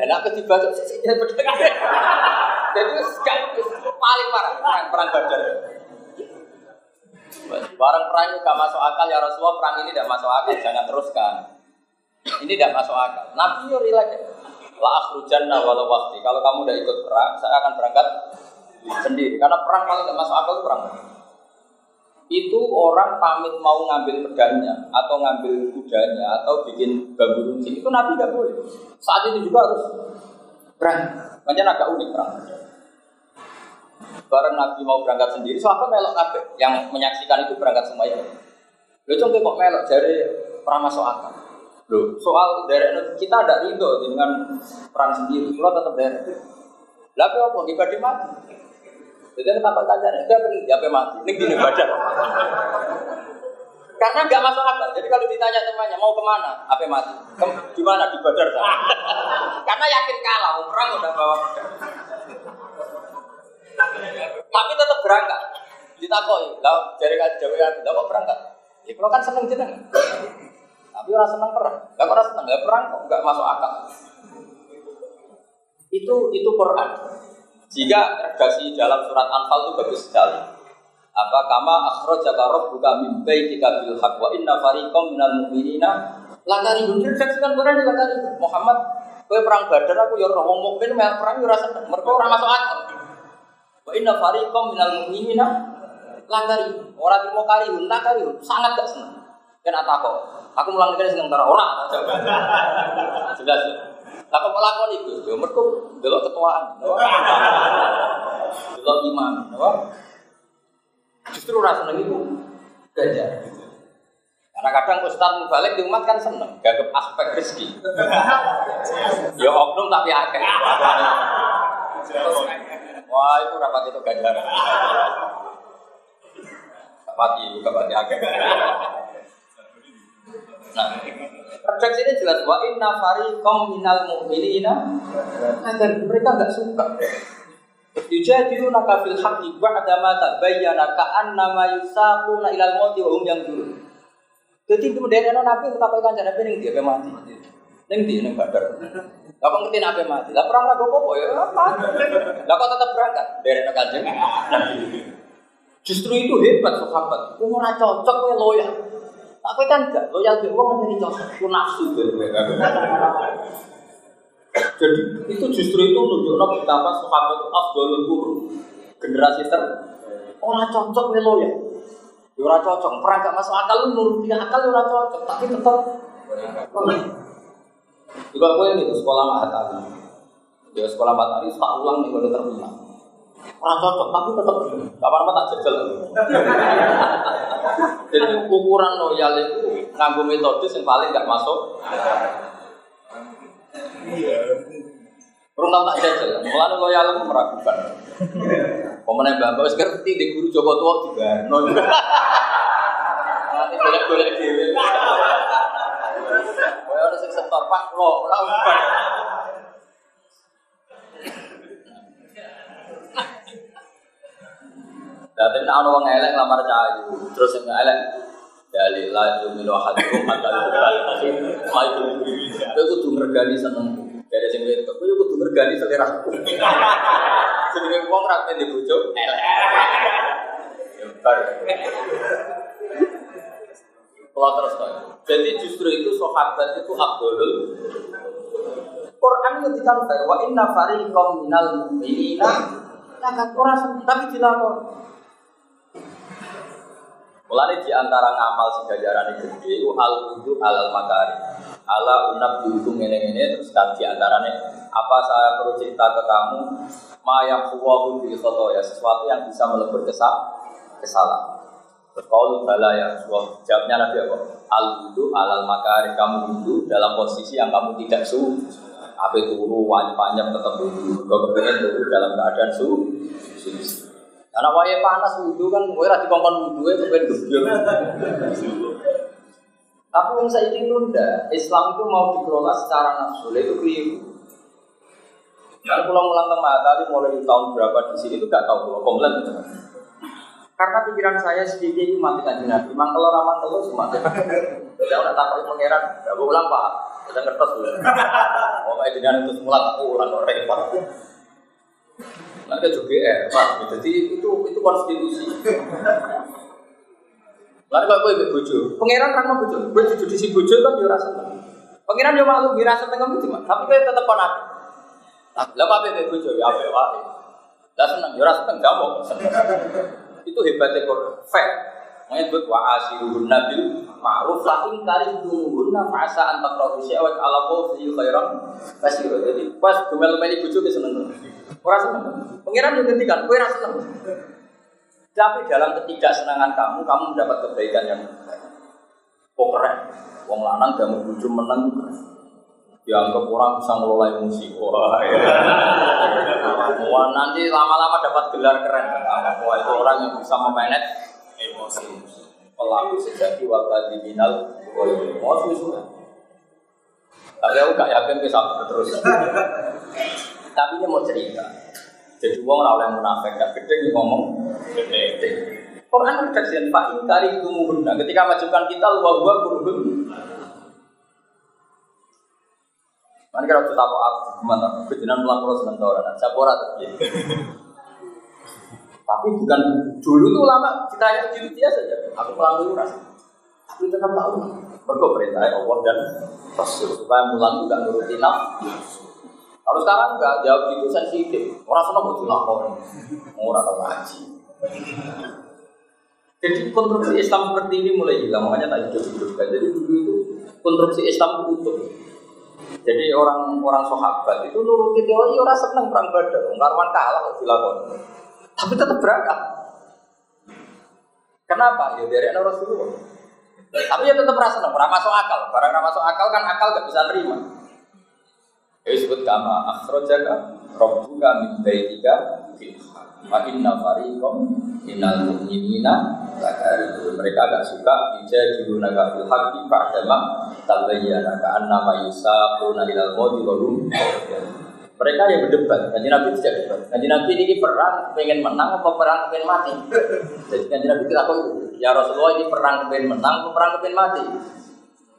Enak ketiba tuh sih pedang. Jadi paling parah perang perang Badar. Barang perang itu gak masuk akal ya Rasulullah perang ini tidak masuk akal jangan teruskan. Ini tidak masuk akal. Nabi yo relax. La akhrujanna walau waktu. Kalau kamu udah ikut perang, saya akan berangkat sendiri. Karena perang paling tidak masuk akal perang. Itu orang pamit mau ngambil pedangnya atau ngambil kudanya atau bikin bambu runcing itu Nabi nggak boleh. Saat itu juga harus perang. Makanya agak unik perang. Bareng Nabi mau berangkat sendiri, sahabat melok kabeh. Yang menyaksikan itu berangkat semua itu. Coba kok melok dari perang masuk akal. Loh, soal dari kita ada ridho dengan perang sendiri, kalau tetap dari. Lalu apa? Ibadah mati. Jadi kenapa tanya? Enggak penting, apa mati? Ini gini badan. Karena nggak masuk akal. Jadi kalau ditanya temannya mau ke mana, apa mati? Kem, di mana di badar? Karena yakin kalah, mau perang udah bawa pedang. Tapi tetap berangkat. Ditakoi, lah jauh kan, kok berangkat? Ya kalau kan seneng jeneng. Tapi orang seneng perang. Gak orang seneng, gak perang kok nggak masuk akal. Itu itu Quran. Jika redaksi dalam surat Anfal itu bagus sekali. Apa kama akhrajaka rabbuka min baitika bil haqq wa inna fariqam minal mu'minina lakari redaksikan Quran lakari Muhammad kowe perang Badar aku ya ora mukmin mel perang ya ora seneng mergo ora masuk akal. Wa inna fariqam minal mu'minina lakari ora terima kari lakari sangat gak seneng. Kena takok. Aku mulang kene seneng ora ora. Jelas. Lah kok lakon iku? Ya mergo delok ketuaan. Delok imam, apa? Justru rasa seneng itu ganjar. Karena kadang Ustaz Mubalik di umat kan seneng, gagap aspek rezeki. ya oknum tapi akeh. Wah itu rapat itu ganjaran. Kapati, kapati agak. Nah, redaksi ini jelas wa inna fariqam minal mu'minina agar mereka nggak suka. Yujadiluna kafil haqqi ba'da ma tabayyana ka'annama yusaquna ilal mauti wa hum yanzurun. Jadi kemudian ana nabi utawa kanjeng nabi ning dia mati. Ning dia ning badar. Lah kok ngerti nabi mati? Lah perang raga apa ya? Lah kok tetap berangkat dari kanjeng Justru itu hebat sahabat. Ora cocok kowe loyal. Tapi kan enggak loyal ke wong ngene cocok. Ku nafsu. Jadi itu justru itu menunjukkan betapa sahabat itu afdolul qurun. Generasi ter ora cocok kowe loyal. Ya ora cocok, perang gak masuk akal lu nuruti akal ya ora cocok, tapi tetap juga gue ini sekolah matahari. Ya sekolah matahari tak ulang nih kalau terminal. Orang cocok tapi tetap kapan apa tak jajal. Jadi ukuran loyal itu nganggo metode yang paling gak masuk. Kurang tahu tak jajal. Mulane loyal itu meragukan. Pemenang bapak wis ngerti di guru Joko tua juga. Nanti boleh-boleh dhewe. Kowe ora sing setor Pak, lo ora umpan. Dadi nek ana wong elek lamar cahayu, terus sing elek dalil la yu'minu ahadukum hatta yu'minu Mai Kowe kudu mergani seneng. Dari sing wedok, kowe kudu mergani seleraku. Jenenge wong ra pengen dibojo elek. Ya bar. Kalau terus. Jadi justru itu sahabat itu abdul. Quran itu dicatat wa inna fariqam minal mu'minina Nah, orang tapi dilakon. Mulai di antara ngamal si gajaran gede itu al wudu alal makari. Ala unab dihukum ini terus kan di antaranya apa saya perlu cerita ke kamu ma yang kuwahu bil ya sesuatu yang bisa melebur kesal kesalahan. Kalau bala ya Rasulullah jawabnya Nabi apa? Al wudu alal makari kamu wudu dalam posisi yang kamu tidak su apa turu wajib panjang tetap wudu. Kau kepengen turu dalam keadaan su karena waya panas wudhu kan, gue rati kongkon wudhu kan gebyur. Tapi yang saya ingin tunda, Islam itu mau dikelola secara nafsu, itu keliru. Dan pulang ulang tengah tadi mulai di tahun berapa di sini itu gak tahu pulau komplain. Karena pikiran saya sedikit itu mati kan nabi, mangkel orang mangkel semua. Saya udah takut pangeran, gak ulang pak, udah ngertos dulu. Mau kayak dengan itu semula aku ulang orang repot. Mereka juga GR, Pak. Jadi itu itu konstitusi. Lalu kalau gue ikut bojo, pangeran kan mau bojo, gue jujur di si bojo kan dia rasa Pangeran dia malu, dia rasa tengah cuma, tapi gue tetap konak. Lalu apa yang bojo ya apa ya? Lah seneng, dia rasa tengah mau. Itu hebatnya kok, fact. Menyebut wa asiruhun nabil ma'ruf lakin karim dumuhunna fa'asa antak rohu syawat ala fi khairan kasih jadi pas gemel-gemel bojo ke seneng Orang seneng. Pengiran yang ngendikan, kowe ora seneng. Tapi dalam ketidaksenangan kamu, kamu mendapat kebaikan yang kok keren. Wong lanang gak mau bujuk menang dianggap orang bisa ngelola emosi. Wah, ya. Wah, nanti lama-lama dapat gelar keren. Wah, itu orang yang bisa emosi. Pelaku sejati waktu diminal, emosi semua. Tapi aku gak yakin bisa terus. Tapi dia mau cerita. Jadi uang ora oleh munafik gak gede dia ngomong gede. Quran redaksian Pak Inkari Tumuhunna ketika majukan kita luar gua kurun. Mana kira kita tahu aku gimana? Kejenan pulang pulau sementara, saya pora Tapi bukan dulu tuh lama kita yang gitu dia saja. Aku pulang dulu rasa. Tapi tetap tahu. Berkau perintah Allah dan Rasul supaya mulan juga nuruti nafsu. Kalau sekarang enggak jawab itu sensitif. Orang senang mau dilapor. Orang tahu ngaji. Jadi konstruksi Islam seperti ini mulai hilang. Makanya tak hidup hidupkan. Jadi dulu itu konstruksi Islam utuh. Jadi orang-orang sahabat itu nuruti teori orang senang perang badar. Karwan kalah dilakukan. Tapi tetap berangkat. Kenapa? Ya dari Rasulullah. Tapi ya tetap rasa senang. Orang masuk akal. Barang masuk akal kan akal gak bisa nerima. Ya disebut kama akhrojaka rabbuka min baitika wa inna fariqam minal mu'minina lakarihun mereka agak suka dijadilunaka bil haqqi ba'dama tabayyana ka'annama yusaquna ilal mauti wa hum mereka yang berdebat, kanji Nabi tidak debat. Kanji Nabi ini perang pengen menang apa perang pengen mati? Jadi kanji Nabi tidak tahu. Ya Rasulullah ini perang pengen menang apa perang pengen mati?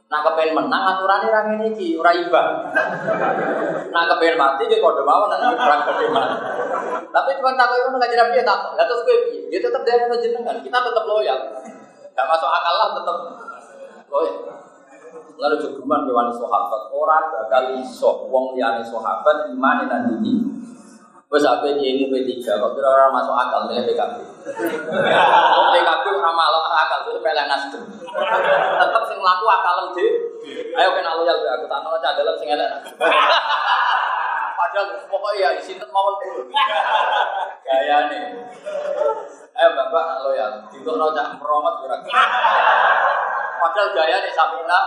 Nah kepengen menang aturannya orang ini ki ora iba. Nah kepengen mati dia kode mau nanti perang kepengen mati. Tapi cuma tak itu nggak jadi dia tak. Lalu terus gue dia tetap dari jenengan. Kita tetap loyal. Gak masuk akal lah tetap loyal. Lalu jogeman ke wani sahabat orang bakal iso wong liyane sahabat iman nanti ini. Wes ape ini P3 kok kira orang masuk akal milih PKB. PKB ora malah akal itu pelek nasdem. Tetep sing mlaku akalem dhewe. Ayo kena loyal be aku tak ono cah dalam sing elek. Padahal pokoknya ya sinten mawon dulu. Gayane. Ayo Bapak loyal. Dikokno cak meromet ora. Padahal gaya nih Samina.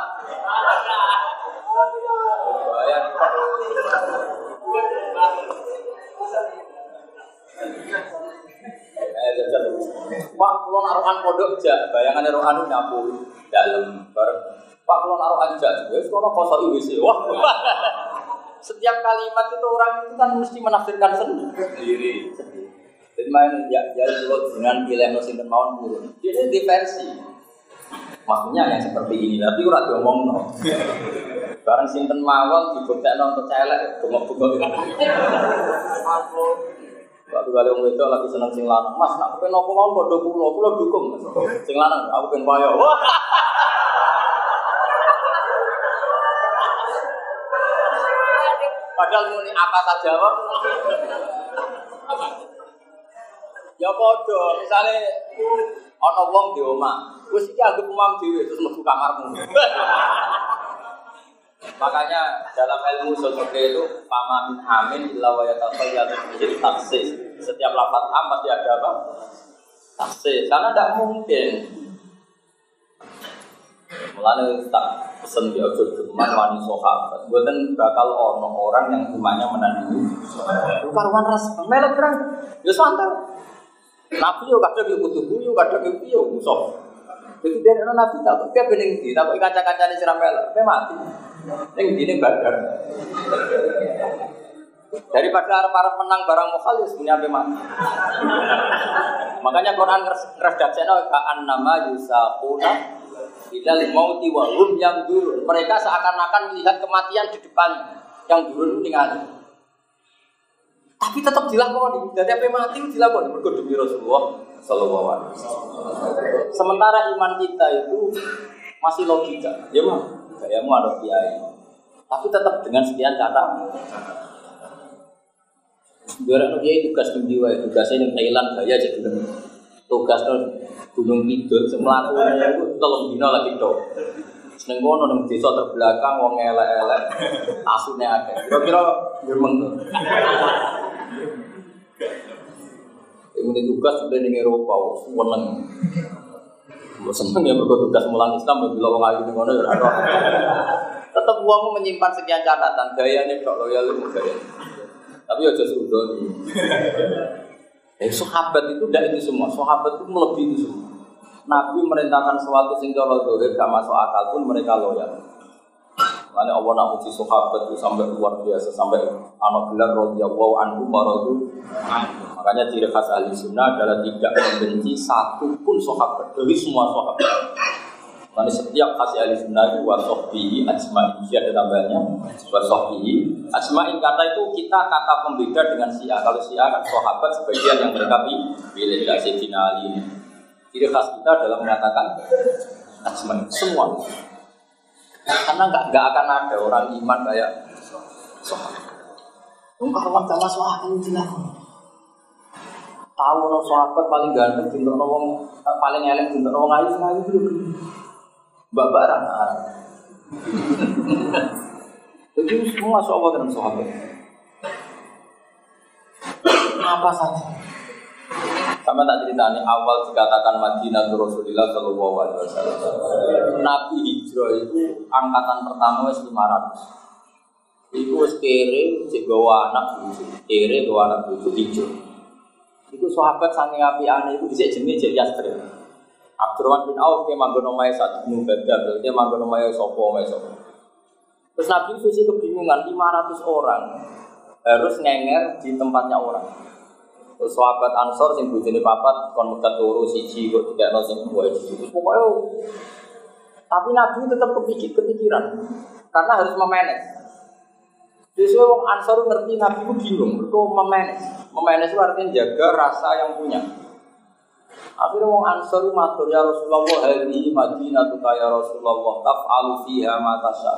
Gaya. Eh. Pak, kalau naruhan pondok aja, bayangannya rohanu nyapu dalam bareng. Pak, kalau naruhan aja, wes kalau kosong ibu Wah, setiap kalimat itu orang itu kan mesti menafsirkan sendiri. Jadi main ya, ya kalau dengan pilih sinten mawon. Ini diversi. Maksudnya yang seperti ini, tapi ora diomong no. Barang sinten mawon dibuktekno untuk celek, bengok-bengok. Waktu kali wong itu lagi seneng sing lanang, Mas, nak pengen apa mau padha kula, kula dukung. Sing lanang, aku pengen. Padahal muni apa saja kok. Ya padha, misale ana wong di omah, wis iki anggap umam dhewe terus mlebu kamarmu. Makanya dalam ilmu sosiologi itu pama min amin illa wa yatafayyadu bihi taksis. Setiap lafaz am pasti ada apa? Taksis. Karena tidak mungkin. Mulane tak pesen dia ojo geman wani sahabat. Mboten bakal ono orang yang imannya menandingi. Karuan ras melok terang. Ya santai. Nabi yo kadang yo kudu guyu, kadang yo piye musuh. Jadi dari nabi tak kok bening di, tak kaca-kacane siram melok, mati. Yang ini badar. Daripada arep-arep menang barang mokal ya sebenarnya apa mati. Makanya Quran ngeres dacena ka'an nama yusaquna ilal mauti wa hum yang dulu. Mereka seakan-akan melihat kematian di depan yang dulu ningali. Tapi tetap dilakoni. Jadi apa mati dilakoni mergo demi Rasulullah sallallahu alaihi wasallam. Sementara iman kita itu masih logika. Ya mah, gayamu ada kiai. Tapi tetap dengan sekian kata. Biar kiai tugas di jiwa, tugasnya yang Thailand gaya aja gitu. Tugas Gunung Kidul, semelaku itu tolong dino lagi dong. Seneng kono nang desa terbelakang wong elek-elek asune akeh. Kira-kira gremeng tuh. Ini tugas sudah di Eropa, seneng. Seneng ya berkot tugas mulang Islam, bila wong ayu di kono ya Tetap uang menyimpan sekian catatan, gayanya kok loyal itu gaya. Tapi ya sudah nih. Eh, sahabat itu tidak itu semua, sahabat itu melebihi itu semua. Nabi merintahkan sesuatu sing cara dohir gak masuk akal pun mereka loyal. Makanya Allah nak uji sahabat itu sampai luar biasa sampai anak gelar radhiyallahu anhu maradu. Makanya ciri khas ahli sunnah adalah tidak membenci satu pun sahabat dari semua sahabat. Makanya setiap khas ahli sunnah itu wasohbihi ajma'in ada tambahnya wasohbihi ajma'in kata itu kita kata pembeda dengan si'a kalau si'a kan sahabat sebagian yang mereka pilih dari Sayyidina Ali Ciri khas kita adalah mengatakan ajma'in semua karena nggak akan ada orang iman kayak sahabat. Itu kalau gak masuk akal jelas. Tahu no sahabat paling ganteng, cinta no paling elek, cinta no ayu, ayu itu Mbak Barang. Jadi semua sahabat dan sahabat. Apa saja. Sama tak ceritanya awal dikatakan Madinah Rasulullah Shallallahu Alaihi Wasallam. Nabi hijrah itu angkatan pertama wes 500. Iku wis kere cek gawa anak bojo, kere gawa anak bojo tijo. Iku sahabat saking apiane iku dhisik jenenge Jek Yasrib. Abdurrahman bin Auf ke manggon omahe sak gunung Badar, dia manggon omahe sapa omahe sapa. Terus Nabi Susi kebingungan 500 orang harus ngenger di tempatnya orang. Terus sahabat Ansor sing bojone papat kon megat loro siji kok tidak ono sing dua Terus pokoknya tapi Nabi tetap kepikir kepikiran karena harus memanage. Jadi wong Ansor ngerti Nabi itu bingung, mereka memanage. Memanage itu artinya jaga rasa yang punya. Akhirnya wong Ansor matur ya Rasulullah hadhihi Madinatu ya Rasulullah taf'alu fiha ma tasya.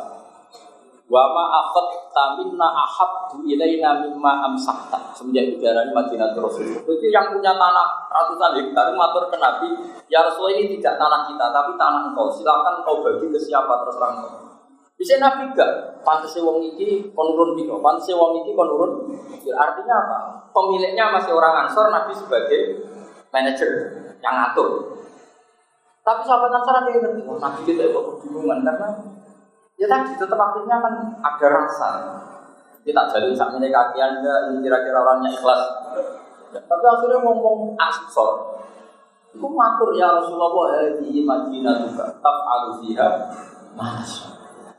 Wa ma akhad taminna ahabbu ilaina mimma amsahta. Semenjak ujaran Madinah Rasulullah. Itu yang punya tanah ratusan hektar matur ke Nabi, ya Rasulullah ini tidak tanah kita tapi tanah engkau. Silakan kau bagi ke siapa terserah engkau. Bisa Nabi gak? Pantasnya wong iki konurun bino, pantasnya wong iki konurun. Artinya apa? Pemiliknya masih orang Ansor, Nabi sebagai manajer yang ngatur. Tapi sahabat Ansor ada yang ngerti, oh, Nabi kita kok kebingungan karena Ya tadi tetap akhirnya kan ada rasa. Kita jadi saat ini kaki anda, ini kira-kira orangnya ikhlas. Tapi akhirnya ngomong asor. Itu matur ya Rasulullah hadihi Madinah juga taf'alu fiha mas.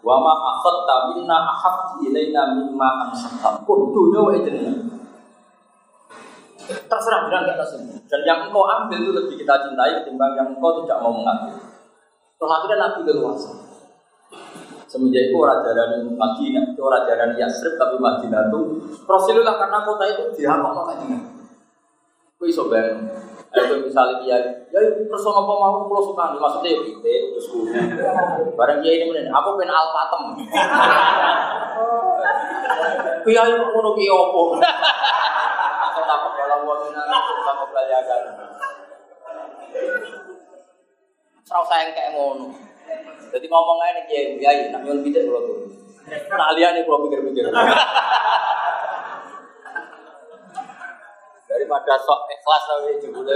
Wa ma akhadta minna ahab ilaina mimma amsakta. Pun dunia wa Terserah bilang gak terserah. Dan yang engkau ambil itu lebih kita cintai ketimbang yang engkau tidak mau mengambil. Terus akhirnya Nabi leluasa. Semenjak itu orang jalan Madinah, itu orang jalan Yasrib tapi Madinah itu Rasulullah karena kota itu dihapal sama Madinah. Kue iso Ayo misalnya dia, ya terus apa mau pulau suka maksudnya ya kita terus gue. Barang dia ini mana? Aku pengen alpatem. Kue ayo mau nuki opo. Aku takut kalau gua minat takut belajar. Serau sayang kayak ngono. Jadi ngomong aja nih kiai, kiai, nak nyuwun pitik kalau tuh. Nah liane kalau pikir-pikir. Daripada sok ikhlas tapi jebule.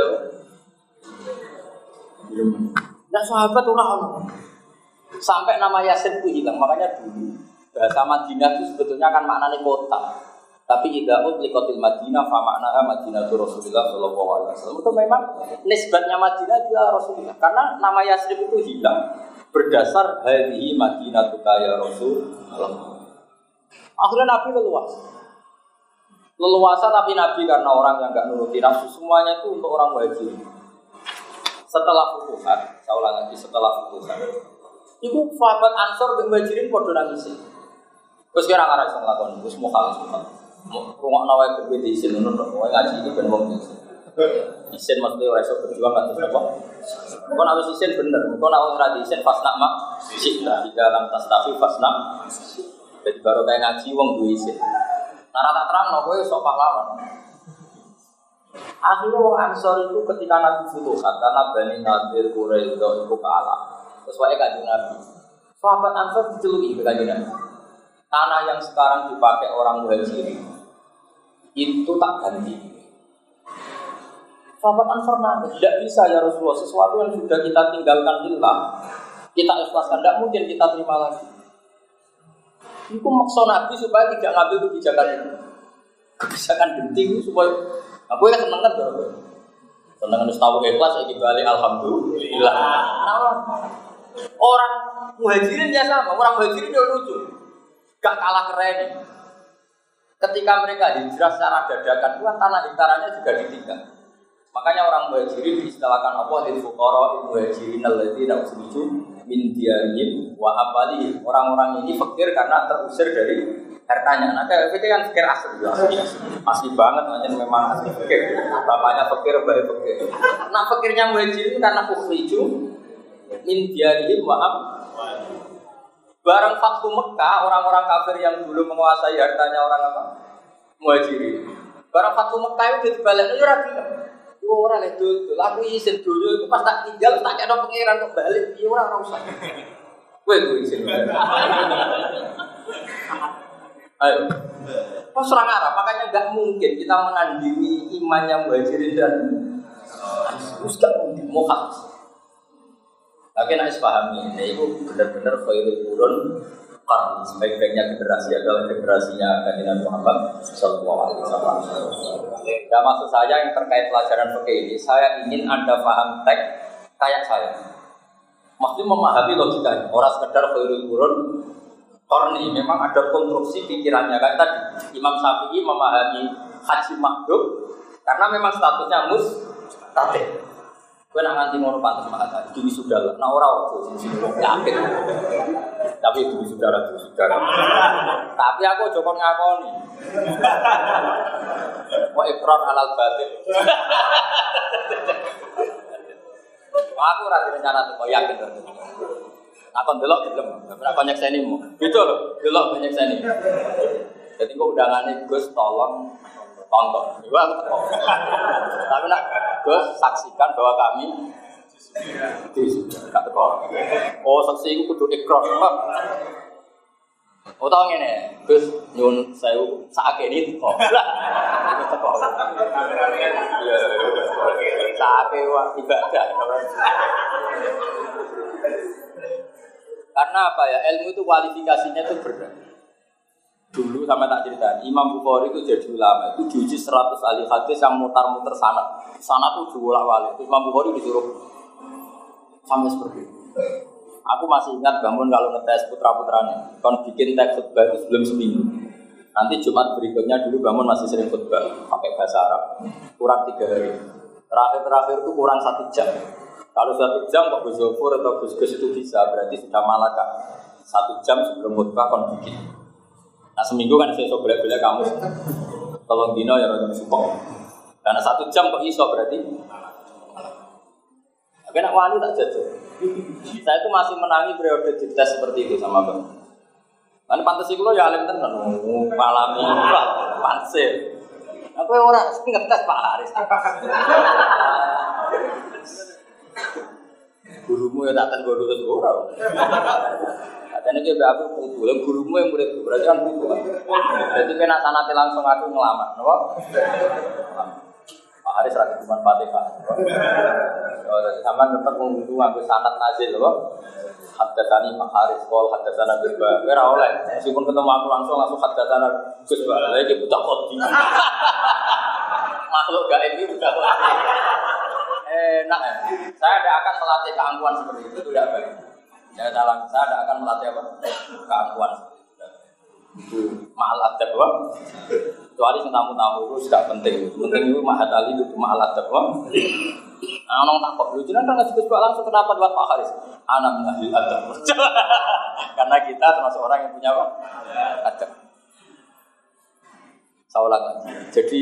Nah sahabat orang Sampai nama Yasin itu hilang, makanya dulu bahasa Madinah itu sebetulnya kan maknanya kota. Tapi tidak likotil Madinah, fa maknaha Madinah itu Rasulullah Shallallahu Alaihi Wasallam. Itu memang nisbatnya Madinah dia Rasulullah. Karena nama Yasrib itu hilang berdasar hadhihi Madinah ya Rasul. Akhirnya Nabi leluasa. Leluasa tapi Nabi karena orang yang nggak nuruti nafsu semuanya itu untuk orang wajib. Setelah futuhat, saya ulang lagi setelah futuhat. Ibu sahabat Ansor dan Muhajirin podo nangis. Terus kira ngarang sama lakon, terus mau kalah semua. Rumah nawai berbeda isin, nunut, ngaji ini ben wong Isin maksudnya orang iso berjuang kan terus apa? Kau nak isin bener, kau nak ora isin pas nak mak sita di dalam tas tafi pas nak. Jadi baru kayak ngaji wong duwe isin. Nara tak terang no kowe sok pahlawan. Akhirnya wong Ansor itu ketika Nabi futuhat karena Bani Nadir Quraisy itu kalah. Sesuai kanjeng Nabi. Sahabat Ansor diceluki ke kanjeng Nabi. Tanah yang sekarang dipakai orang muhajirin itu tak ganti Sahabat Ansar nangis, tidak bisa ya Rasulullah, sesuatu yang sudah kita tinggalkan lillah, kita ikhlaskan, tidak mungkin kita terima lagi. Itu maksud Nabi supaya tidak ngambil kebijakan itu. Kebijakan genting supaya, aku ya seneng kan Seneng harus tahu ikhlas, lagi balik Alhamdulillah. Orang muhajirin ya sama, orang muhajirin ya lucu. Gak kalah keren. Ketika mereka hijrah secara dadakan, kan tanah hektarannya juga ditinggal. Makanya orang muhajirin diistilahkan Allah di fukara muhajirin alladzina ukhriju min diyarihim wa amwalihim. Orang-orang ini fakir karena terusir dari hartanya. Nah, itu kan fakir asli, asli, asli banget, macam memang asli fakir. Bapaknya fakir, baik fakir. Nah, fakirnya muhajirin karena ukhriju min diyarihim wa amwalihim. Barang Fathu Mekah, orang-orang kafir yang dulu menguasai hartanya orang apa? Muhajirin. Barang Fathu Mekah itu dibalik, itu ragu orang itu tuh aku izin dulu itu pas tak tinggal tak ada pangeran kok balik. Iya orang orang usah. Gue tuh izin ayo. Pas serang Arab? Makanya nggak mungkin kita menandingi imannya muhajirin dan terus gak mungkin mukhaf tapi nak pahami ini itu benar-benar khairul kurun karni sebaik-baiknya generasi adalah generasinya Nabi Muhammad Sallallahu Alaihi Wasallam. Ya maksud saya yang terkait pelajaran fikih ini, saya ingin anda paham teks kayak saya. Maksudnya memahami logika orang sekedar khairul qurun korni memang ada konstruksi pikirannya kan tadi Imam Syafi'i memahami haji makhluk karena memang statusnya mus tate Gue nak nganti ngono pantas mah tadi demi sudah lah. Nah orang waktu sini yakin. Tapi demi saudara demi saudara. Tapi aku jokon ngakoni. Mau ikrar halal batin. Aku rasa rencana tuh, yakin tuh. Apa delok gelem? Ora banyak seni mu. Gitu loh, delok banyak seni. Jadi kok undangannya Gus tolong tonton. Gua Tapi nak Gus saksikan bahwa kami di gak teko. Oh, saksi itu kudu ikrar. Oh tau ngene, Gus nyun sewu sakake ini teko. Teko. Iya. Sakake wah ibadah. Karena apa ya? Ilmu itu kualifikasinya itu berat. Dulu sama tak cerita, Imam Bukhari itu jadi ulama, itu diuji 100 ahli hadis yang mutar-mutar sana. Sana tuh diulak wali. Imam Bukhari disuruh sampai seperti itu. Aku masih ingat bangun kalau ngetes putra-putranya. Kon bikin teks khutbah itu sebelum seminggu. Nanti Jumat berikutnya dulu bangun masih sering khutbah pakai bahasa Arab. Kurang tiga hari. Terakhir-terakhir itu kurang satu jam. Kalau satu jam kok Gus atau Gus Gus itu bisa, berarti sudah malaka. Satu jam sebelum khutbah kon bikin. Nah seminggu kan saya bela kamu. Tolong dino ya orang support. Karena satu jam kok iso berarti. Tapi nak wani tak jatuh. Saya itu masih menangi periode dites seperti itu sama bang. Kan pantas itu ya alim tenan, malami, panse. Aku orang ngetes Pak Haris. Gurumu ya tak tes gue lulus ora. Katanya dia aku putu, yang gurumu yang murid berarti kan kan. Jadi kena sanati langsung aku ngelamar, nopo? Pak Haris lagi cuma Fatihah. Sama tetap menguntung ngambil sanat nazil, loh. Hadatani Pak Haris, kol hadatana Gus Ba. Kira oleh, meskipun ketemu aku langsung langsung hadatana Gus Ba. Lagi buta kodi. Makhluk gaib ini buta kodi. Enak ya. Saya tidak akan melatih keangkuhan seperti itu, itu tidak baik. Ya dalam saya tidak akan melatih apa? Keangkuhan seperti itu. Itu mahal adab wah. Kecuali yang tamu-tamu itu sudah penting. Penting itu mahat ali itu mahal adab wah. Nah, orang tak kok lucu kan nggak sebut langsung kenapa buat Pak Haris? Anak mengambil adab. Karena kita termasuk orang yang punya apa? Adab. Saya ulang lagi. Jadi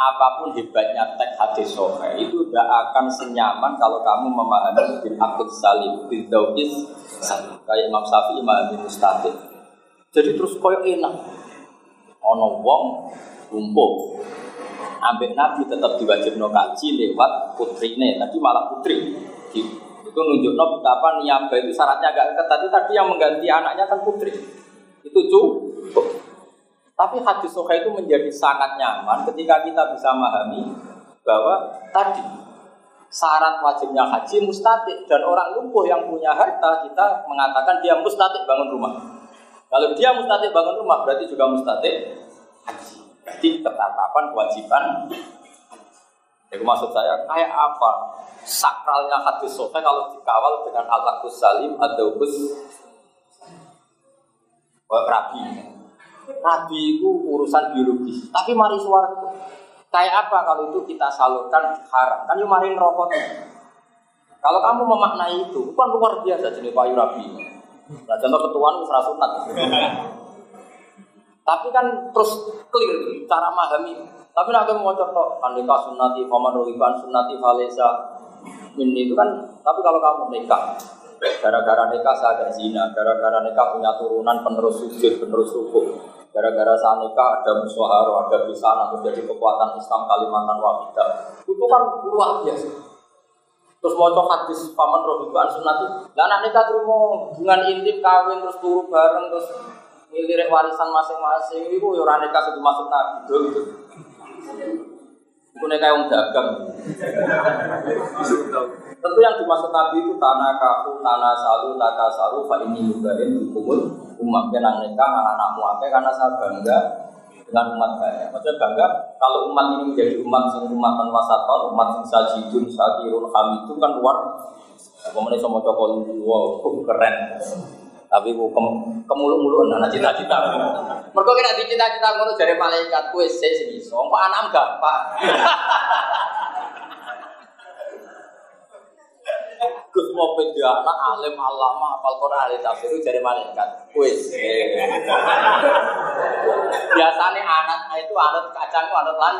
apa pun hebatnya teks hadis sohe itu tidak akan senyaman kalau kamu memahami bin akid salim bin daukis salim kayak Imam Syafi'i mustaqim jadi terus koyo enak. Ono wong lumpuh ambek Nabi tetap diwajibno kaji lewat putrine tadi malah putri. Itu nunjukno betapa niaba itu syaratnya agak ketat. Tadi yang mengganti anaknya kan putri. Itu cukup tapi hadis soha itu menjadi sangat nyaman ketika kita bisa memahami bahwa tadi syarat wajibnya haji mustatik dan orang lumpuh yang punya harta kita mengatakan dia mustatik bangun rumah. Kalau dia mustatik bangun rumah berarti juga mustatik haji. Jadi ketetapan kewajiban. Itu maksud saya kayak apa sakralnya hadis soha kalau dikawal dengan al salim atau bus rabi. Nabi itu urusan biologis. Tapi mari suara Kayak apa kalau itu kita salurkan haram? Kan yang marin rokok. Kalau kamu memaknai itu, kan luar biasa jenis payu Nabi. Nah, contoh ketuaan itu sunat. Tapi kan terus clear cara memahami. Tapi nak mau contoh, andika sunnati, faman rohiban sunnati, falesa. Ini itu kan, tapi kalau kamu nikah, gara-gara nikah saya ada zina, gara-gara nikah punya turunan penerus sujud, penerus rukuk, Gara-gara saat nikah ada musyawarah, ada bisa menjadi kekuatan Islam Kalimantan Wahidah. Itu kan luar biasa. Terus mau hadis paman rohiban sunati. Lah anak nikah terima hubungan intim kawin terus turu bareng terus milirik warisan masing-masing itu ya orang nikah sudah masuk nabi gitu. Itu nikah yang dagang. Tentu yang dimaksud Nabi itu tanah kaku, tanah salu, tanah salu, fa ini juga ini hukumul umat yang nikah nang anakmu akeh karena saya bangga dengan umat banyak. Maksudnya bangga kalau umat ini menjadi umat sing umat wasaton, umat sing sajidun, sakirun, hamidun kan luar. Pemenang sama cokol wow, keren. Tapi ku kem, kemulu-mulu anak cita-cita. Mereka kira di cita-cita ngono dari malaikat kue sih sini. So, kok anak gampang. Gus mau dia anak alim alama hafal Quran tafsir dari malaikat. Wis. Biasanya anak itu anak kacang anak lan.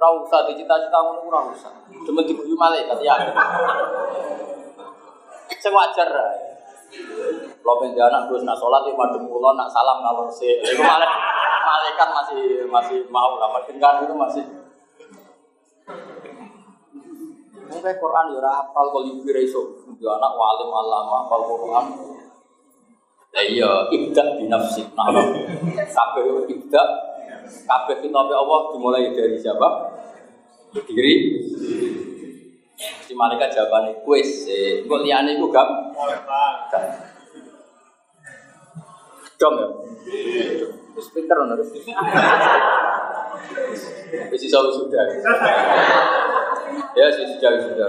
Ora usah dicita-cita ngono ora usah. Cuma diguyu malaikat ya. Sing wajar. Lo pengen anak terus nak sholat di madem pulau nak salam ngalor sih. Malaikat masih masih mau lah. Dengan itu masih. Mungkin Quran ya ora hafal kok yubi iso. Ya anak walim alama hafal Quran. Ya iya, ibda di nafsi. Nah, kabeh ibda kabeh kitab Allah dimulai dari siapa? Diri Si malaikat jawabannya kuis, kok liane itu gam? Dom ya? Terus pinter harus. Bisa sudah. Ya sih sudah sudah.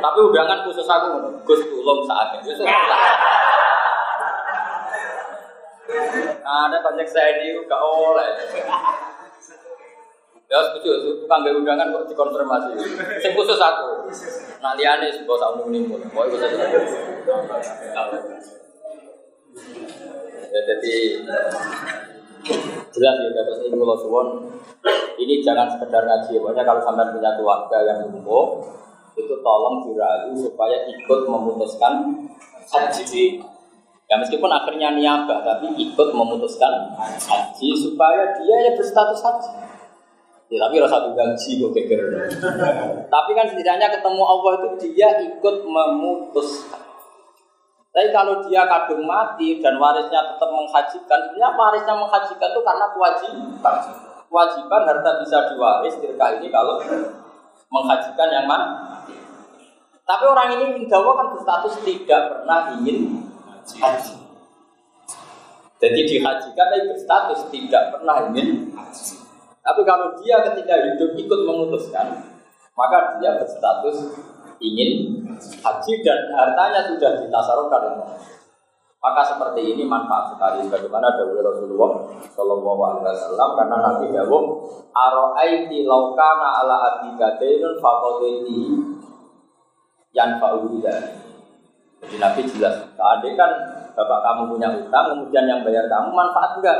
Tapi undangan khusus aku Gus tulung saat ini. Ada banyak saya ini gak oleh. Ya setuju, tukang gak undangan kok dikonfirmasi. Sing khusus aku. Nah liane sebuah sak menimun. Mau itu saja. Ya jadi jelas ya kata ini kalau suwon. Ini jangan sekedar ngaji pokoknya kalau sampai punya keluarga yang lumpuh itu tolong dirayu supaya ikut memutuskan haji. Ya meskipun akhirnya niabah tapi ikut memutuskan haji supaya dia ya berstatus haji. Ya, tapi rasa gaji kok tapi kan setidaknya ketemu Allah itu dia ikut memutus. Tapi kalau dia kadung mati dan warisnya tetap menghajikan, sebenarnya warisnya menghajikan itu karena kewajiban. Kewajiban harta bisa diwaris tirka ini kalau menghajikan yang mati. Tapi orang ini Indawa kan berstatus tidak pernah ingin haji. Jadi dihajikan tapi berstatus tidak pernah ingin haji. Tapi kalau dia ketika hidup ikut memutuskan, maka dia berstatus ingin haji dan hartanya sudah ditasarufkan. Maka seperti ini manfaat sekali bagaimana dawuh Rasulullah Shallallahu Alaihi Wasallam karena Nabi dawuh Aro'aiti laukana ala abika dainun fakodeti yang faulidah. Jadi Nabi jelas, keadaan kan bapak kamu punya utang, kemudian yang bayar kamu manfaat enggak?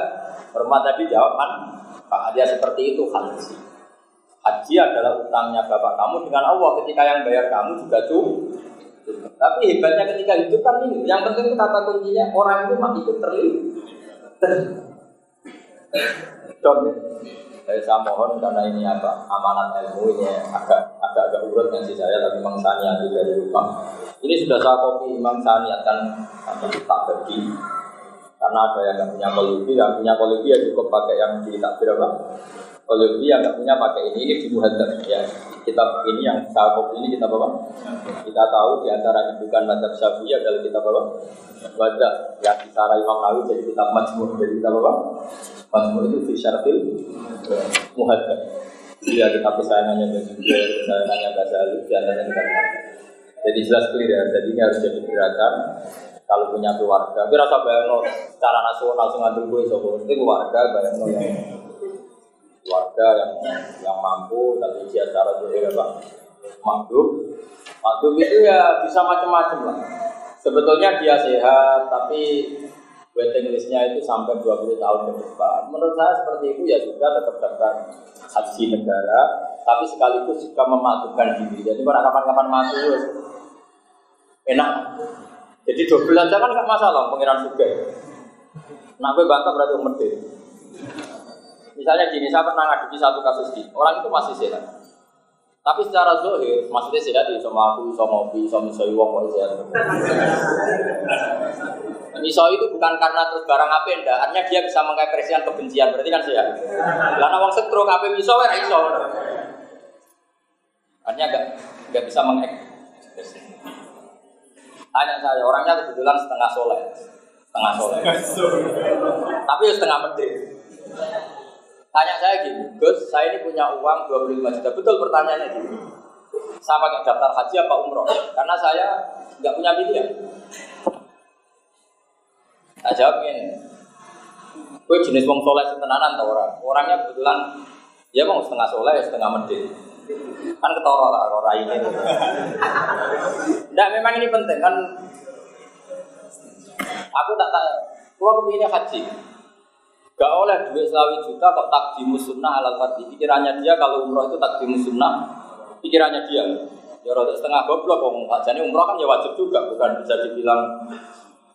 Hormat tadi jawab manfaat. Dia seperti itu haji. Haji adalah utangnya bapak kamu dengan Allah ketika yang bayar kamu juga tuh tapi hebatnya ketika itu kan ini, yang penting kata kuncinya orang itu mati itu terlibat. Ya. Saya, mohon karena ini apa amanat ilmu ini agak agak agak urut sih saya tapi Imam Saniati dari lupa. Ini sudah saya kopi Imam Saniat kan tak bagi karena ada yang nggak punya kolubi, yang punya kolubi ya cukup pakai yang di takbir apa? Kolubi yang nggak punya pakai ini, ini di muhadzab ya kitab ini yang Syafi'i ini kita bawa. Kita tahu di antara indukan mazhab Syafi'i adalah kita bawa. Baca yang bicara Imam Nawawi jadi kitab Majmu' jadi kita bawa. Majmu' itu fi syarfil muhadzab. Dia kitab kesayangannya Ibnu kesayangannya Ghazali di antara kita. Jadi jelas clear ya. Jadi ini harus jadi gerakan kalau punya keluarga. Tapi rasa bayang secara nasional sing ngambil gue sobo. Itu keluarga bayang yang keluarga yang yang mampu tapi dia cara juga apa makdum makdum itu ya bisa macam-macam lah. Sebetulnya dia sehat tapi waiting listnya itu sampai 20 tahun ke depan. Menurut saya seperti itu ya sudah tetap daftar haji negara tapi sekaligus juga memakdumkan diri. Jadi pada kapan-kapan mati enak. Jadi double aja kan nggak masalah pengiran juga nah gue bantah berarti umur Misalnya gini, saya pernah ngadepi satu kasus gini, orang itu masih sehat. Tapi secara zohir, maksudnya sehat di sama aku, sama ngopi, sama misoi wong sehat. Misoi itu bukan karena terus barang apa enggak, artinya dia bisa mengekspresikan kebencian, berarti kan sehat. Karena wong setro apa misoi, ya iso. Artinya enggak enggak bisa mengekspresikan. Tanya saya, orangnya kebetulan setengah soleh. Setengah soleh. Tapi ya setengah medit. Tanya saya gini, Gus, saya ini punya uang 25 juta. Betul pertanyaannya gini. Saya pakai daftar haji apa umroh? Karena saya nggak punya pilihan. Saya jawab ini. Gue jenis wong soleh setenanan tau orang. Orangnya kebetulan ya mau setengah soleh, setengah medit. Kan ketoro lah orang ini. Nah memang ini penting kan. Aku tak tanya. Kalau kepinginnya haji, Gak oleh duit selawi juta kok takdimu sunnah alat fardhi. Pikirannya dia kalau umroh itu takdimu sunnah, pikirannya dia. Ya rada setengah goblok ngomong Pak. Jadi umroh kan ya wajib juga, bukan bisa dibilang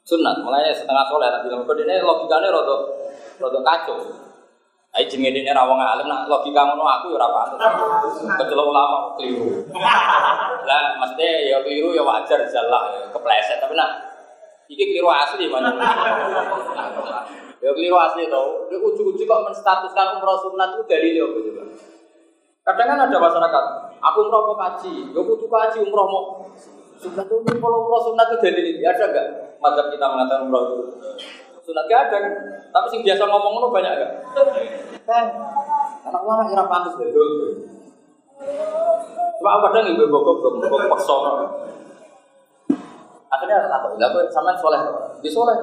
sunat. Makanya setengah soleh tak bilang kok ini logikanya rada rada kacau. Ayo jenenge dene ra wong alim nak logika ngono aku ya ora patut. Kecuali ulama keliru. Lah maksudnya ya keliru ya wajar jalah ya kepleset tapi nak iki keliru asli mana. Ya keliru asli tau. Dia ujuk-ujuk kok menstatuskan umroh sunat itu dari dia apa coba? Kadang kan ada masyarakat, aku umroh mau kaji, ya kudu kaji umroh mau sunat itu kalau umroh sunat itu dari ini ada nggak? Madzhab kita mengatakan umroh itu sunat gak ada? Tapi sing biasa ngomong itu banyak gak? Kan, anak ulama kira pantas betul. Cuma aku kadang ibu bokok bokok paksa. Akhirnya aku enggak aku sama soleh, di soleh,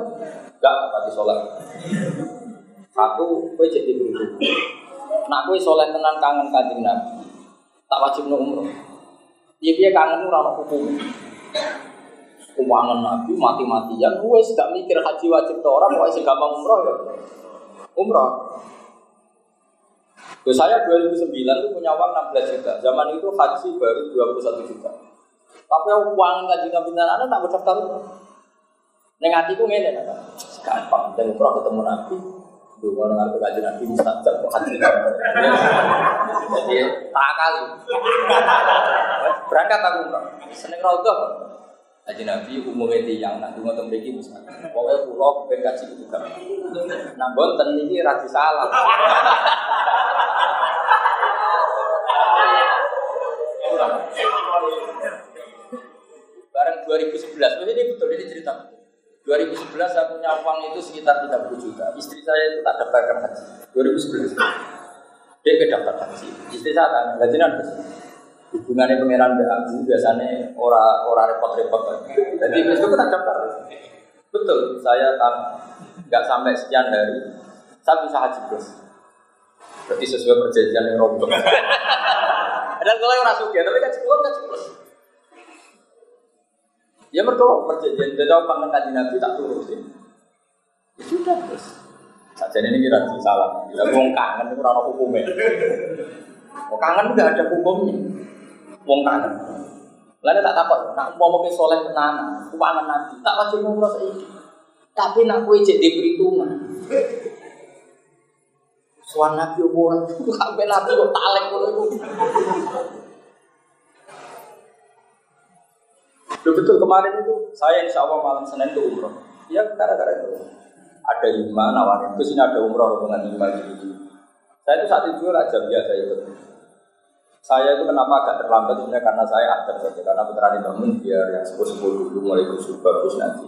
enggak pasti soleh. Satu, kue jadi guru. Nak kue soleh tenan kangen kanjeng nabi, tak wajib no umroh. Iya dia kangen ora hukum. Keuangan nabi mati-matian, gue gak mikir haji wajib tuh orang, gue sih gampang umroh ya. Umroh. Saya 2009 itu punya uang 16 juta. Zaman itu haji baru 21 juta. Tapi uang kaji ngambil anak tak berdaftar. Neng hatiku ngene kan. Gampang dan umroh ketemu Nabi. Dulu mau dengar kaji Nabi mustajab kok haji. Jadi tak kali. Berangkat aku umroh. Seneng rodoh. Haji Nabi umumnya tiang, nak dungo tembeki misalnya. Pokoknya pulau ben kaji itu kan. Nah bonten ini rasi salah. Bareng 2011, ini betul ini cerita betul. 2011 saya punya uang itu sekitar 30 juta. Istri saya itu tak daftarkan haji. 2011. Dia ke daftar haji. Istri saya tanya, gaji nanti hubungannya pangeran dengan aku biasanya ora ora repot-repot. Jadi itu kita daftar. Betul, saya kan nggak sampai sekian hari, saya bisa haji plus. Berarti sesuai perjanjian yang rombong. Dan kalau orang suka, tapi kan Ya mereka perjanjian, apa pangan kaji nabi tak turutin. Ya sudah terus. Saja ini kira salah. Kita ngomong kangen itu orang hukumnya. Mau kangen nggak ada hukumnya. Wong kangen. Lalu tak takut, nak mau mau soleh tenan, keuangan nanti, tak wajib ngumroh saiki. Tapi nak kue jadi perhitungan. Suan nabi itu sampai nabi kok talek kono itu. Loh, betul kemarin itu saya insya Allah malam Senin itu umroh. Ya gara-gara itu ada lima nawarin. Terus ini ada umroh dengan lima gitu. Saya itu saat itu raja biasa itu. Saya itu kenapa agak terlambat sebenarnya karena saya ada saja karena putra bangun biar yang sepuluh sepuluh dulu mulai kusuk bagus nanti.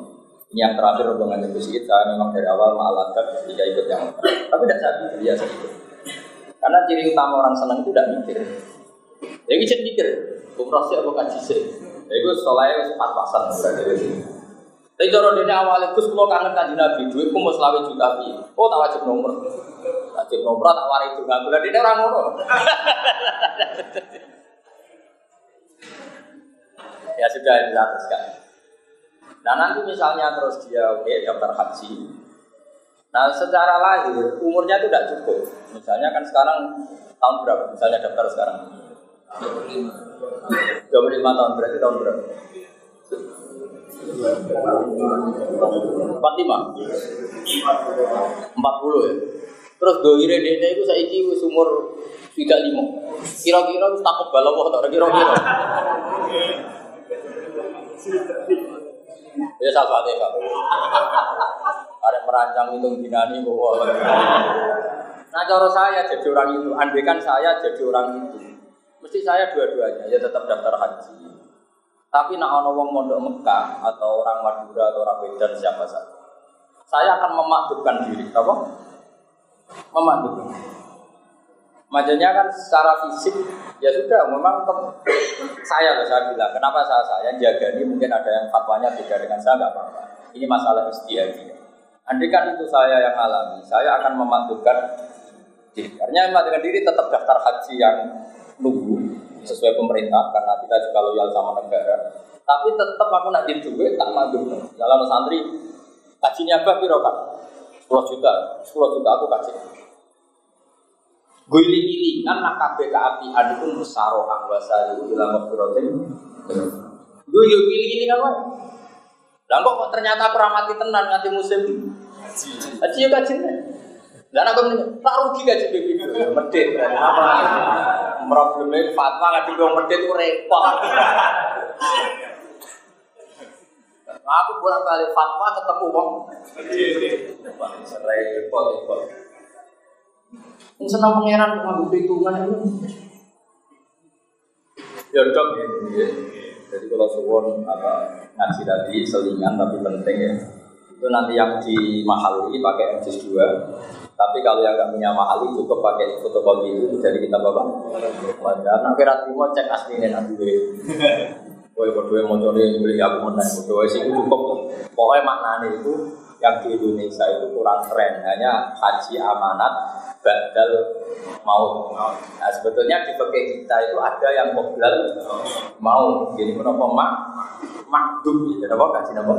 Ini yang terakhir rombongan itu sih saya memang dari awal malatkan ketika ikut yang tapi tidak saya biasa ikut. Karena ciri utama orang senang itu tidak mikir. Ya bisa mikir, umroh sih apa kaji sih. Ya itu soalnya sempat pasang berarti. Tapi cara dia awalnya Gus kalau kangen kaji Nabi, duit pun mau selawe juta. Oh tak wajib nomor, wajib nomor tak wari itu nggak boleh dia orang ngono. ya sudah dilakukan. Nah nanti misalnya terus dia oke okay, daftar haji. Nah secara lahir umurnya itu tidak cukup. Misalnya kan sekarang tahun berapa? Misalnya daftar sekarang. 25 tahun berarti tahun berapa? 45 40 ya? Terus doire dene itu saiki wis umur 35 kira-kira wis takut balawa ta kira-kira. Ya sahabat ya ada merancang hitung dinani bahwa nah cara saya jadi orang itu. Andaikan saya jadi orang itu mesti saya dua-duanya ya tetap daftar haji Tapi nak ono wong mondok Mekah atau orang Madura atau orang Medan siapa saja, saya akan memakdubkan diri, apa? Memakdubkan. Maksudnya kan secara fisik ya sudah, memang saya loh saya bilang, kenapa saya saya jaga ini mungkin ada yang fatwanya beda dengan saya nggak apa-apa. Ini masalah istiadat. Andai kan itu saya yang alami, saya akan memakdubkan diri. Karena memakdubkan diri tetap daftar haji yang nunggu sesuai pemerintah karena kita juga loyal sama negara. Tapi tetap aku nak di duit tak maju. Jalan santri kajinya apa piro kan? 10 juta, 10 juta aku kasih. Guling-gilingan nak kabeh keapian itu musaro angbasa itu ila maghfiratin. Gue yo giling-gilingan wae. Lah kok ternyata aku ramati tenan nganti musim Haji yo. Dan aku tak rugi gaji BPD, medit. Problemnya fatwa ngaji dong medit itu repot. Aku bolak balik fatwa ketemu wong. Repot, repot. Yang senang pangeran ngambil perhitungan itu. Ya dok ya. ya. Jadi kalau suwon apa ngaji tadi selingan tapi penting ya. Itu nanti yang di mahal ini pakai MJS 2 tapi kalau yang nggak punya mahal cukup pakai fotokopi itu dari kita bapak. Wajar. Nah kira mau cek aslinya nanti. Woi berdua mau cari beli aku menang. Berdua sih cukup. Pokoknya maknanya itu yang di Indonesia itu kurang keren. Hanya haji amanat badal mau. Nah sebetulnya di pakai kita itu ada yang badal mau. Jadi kenapa mak makdum? Jadi apa kasih nama?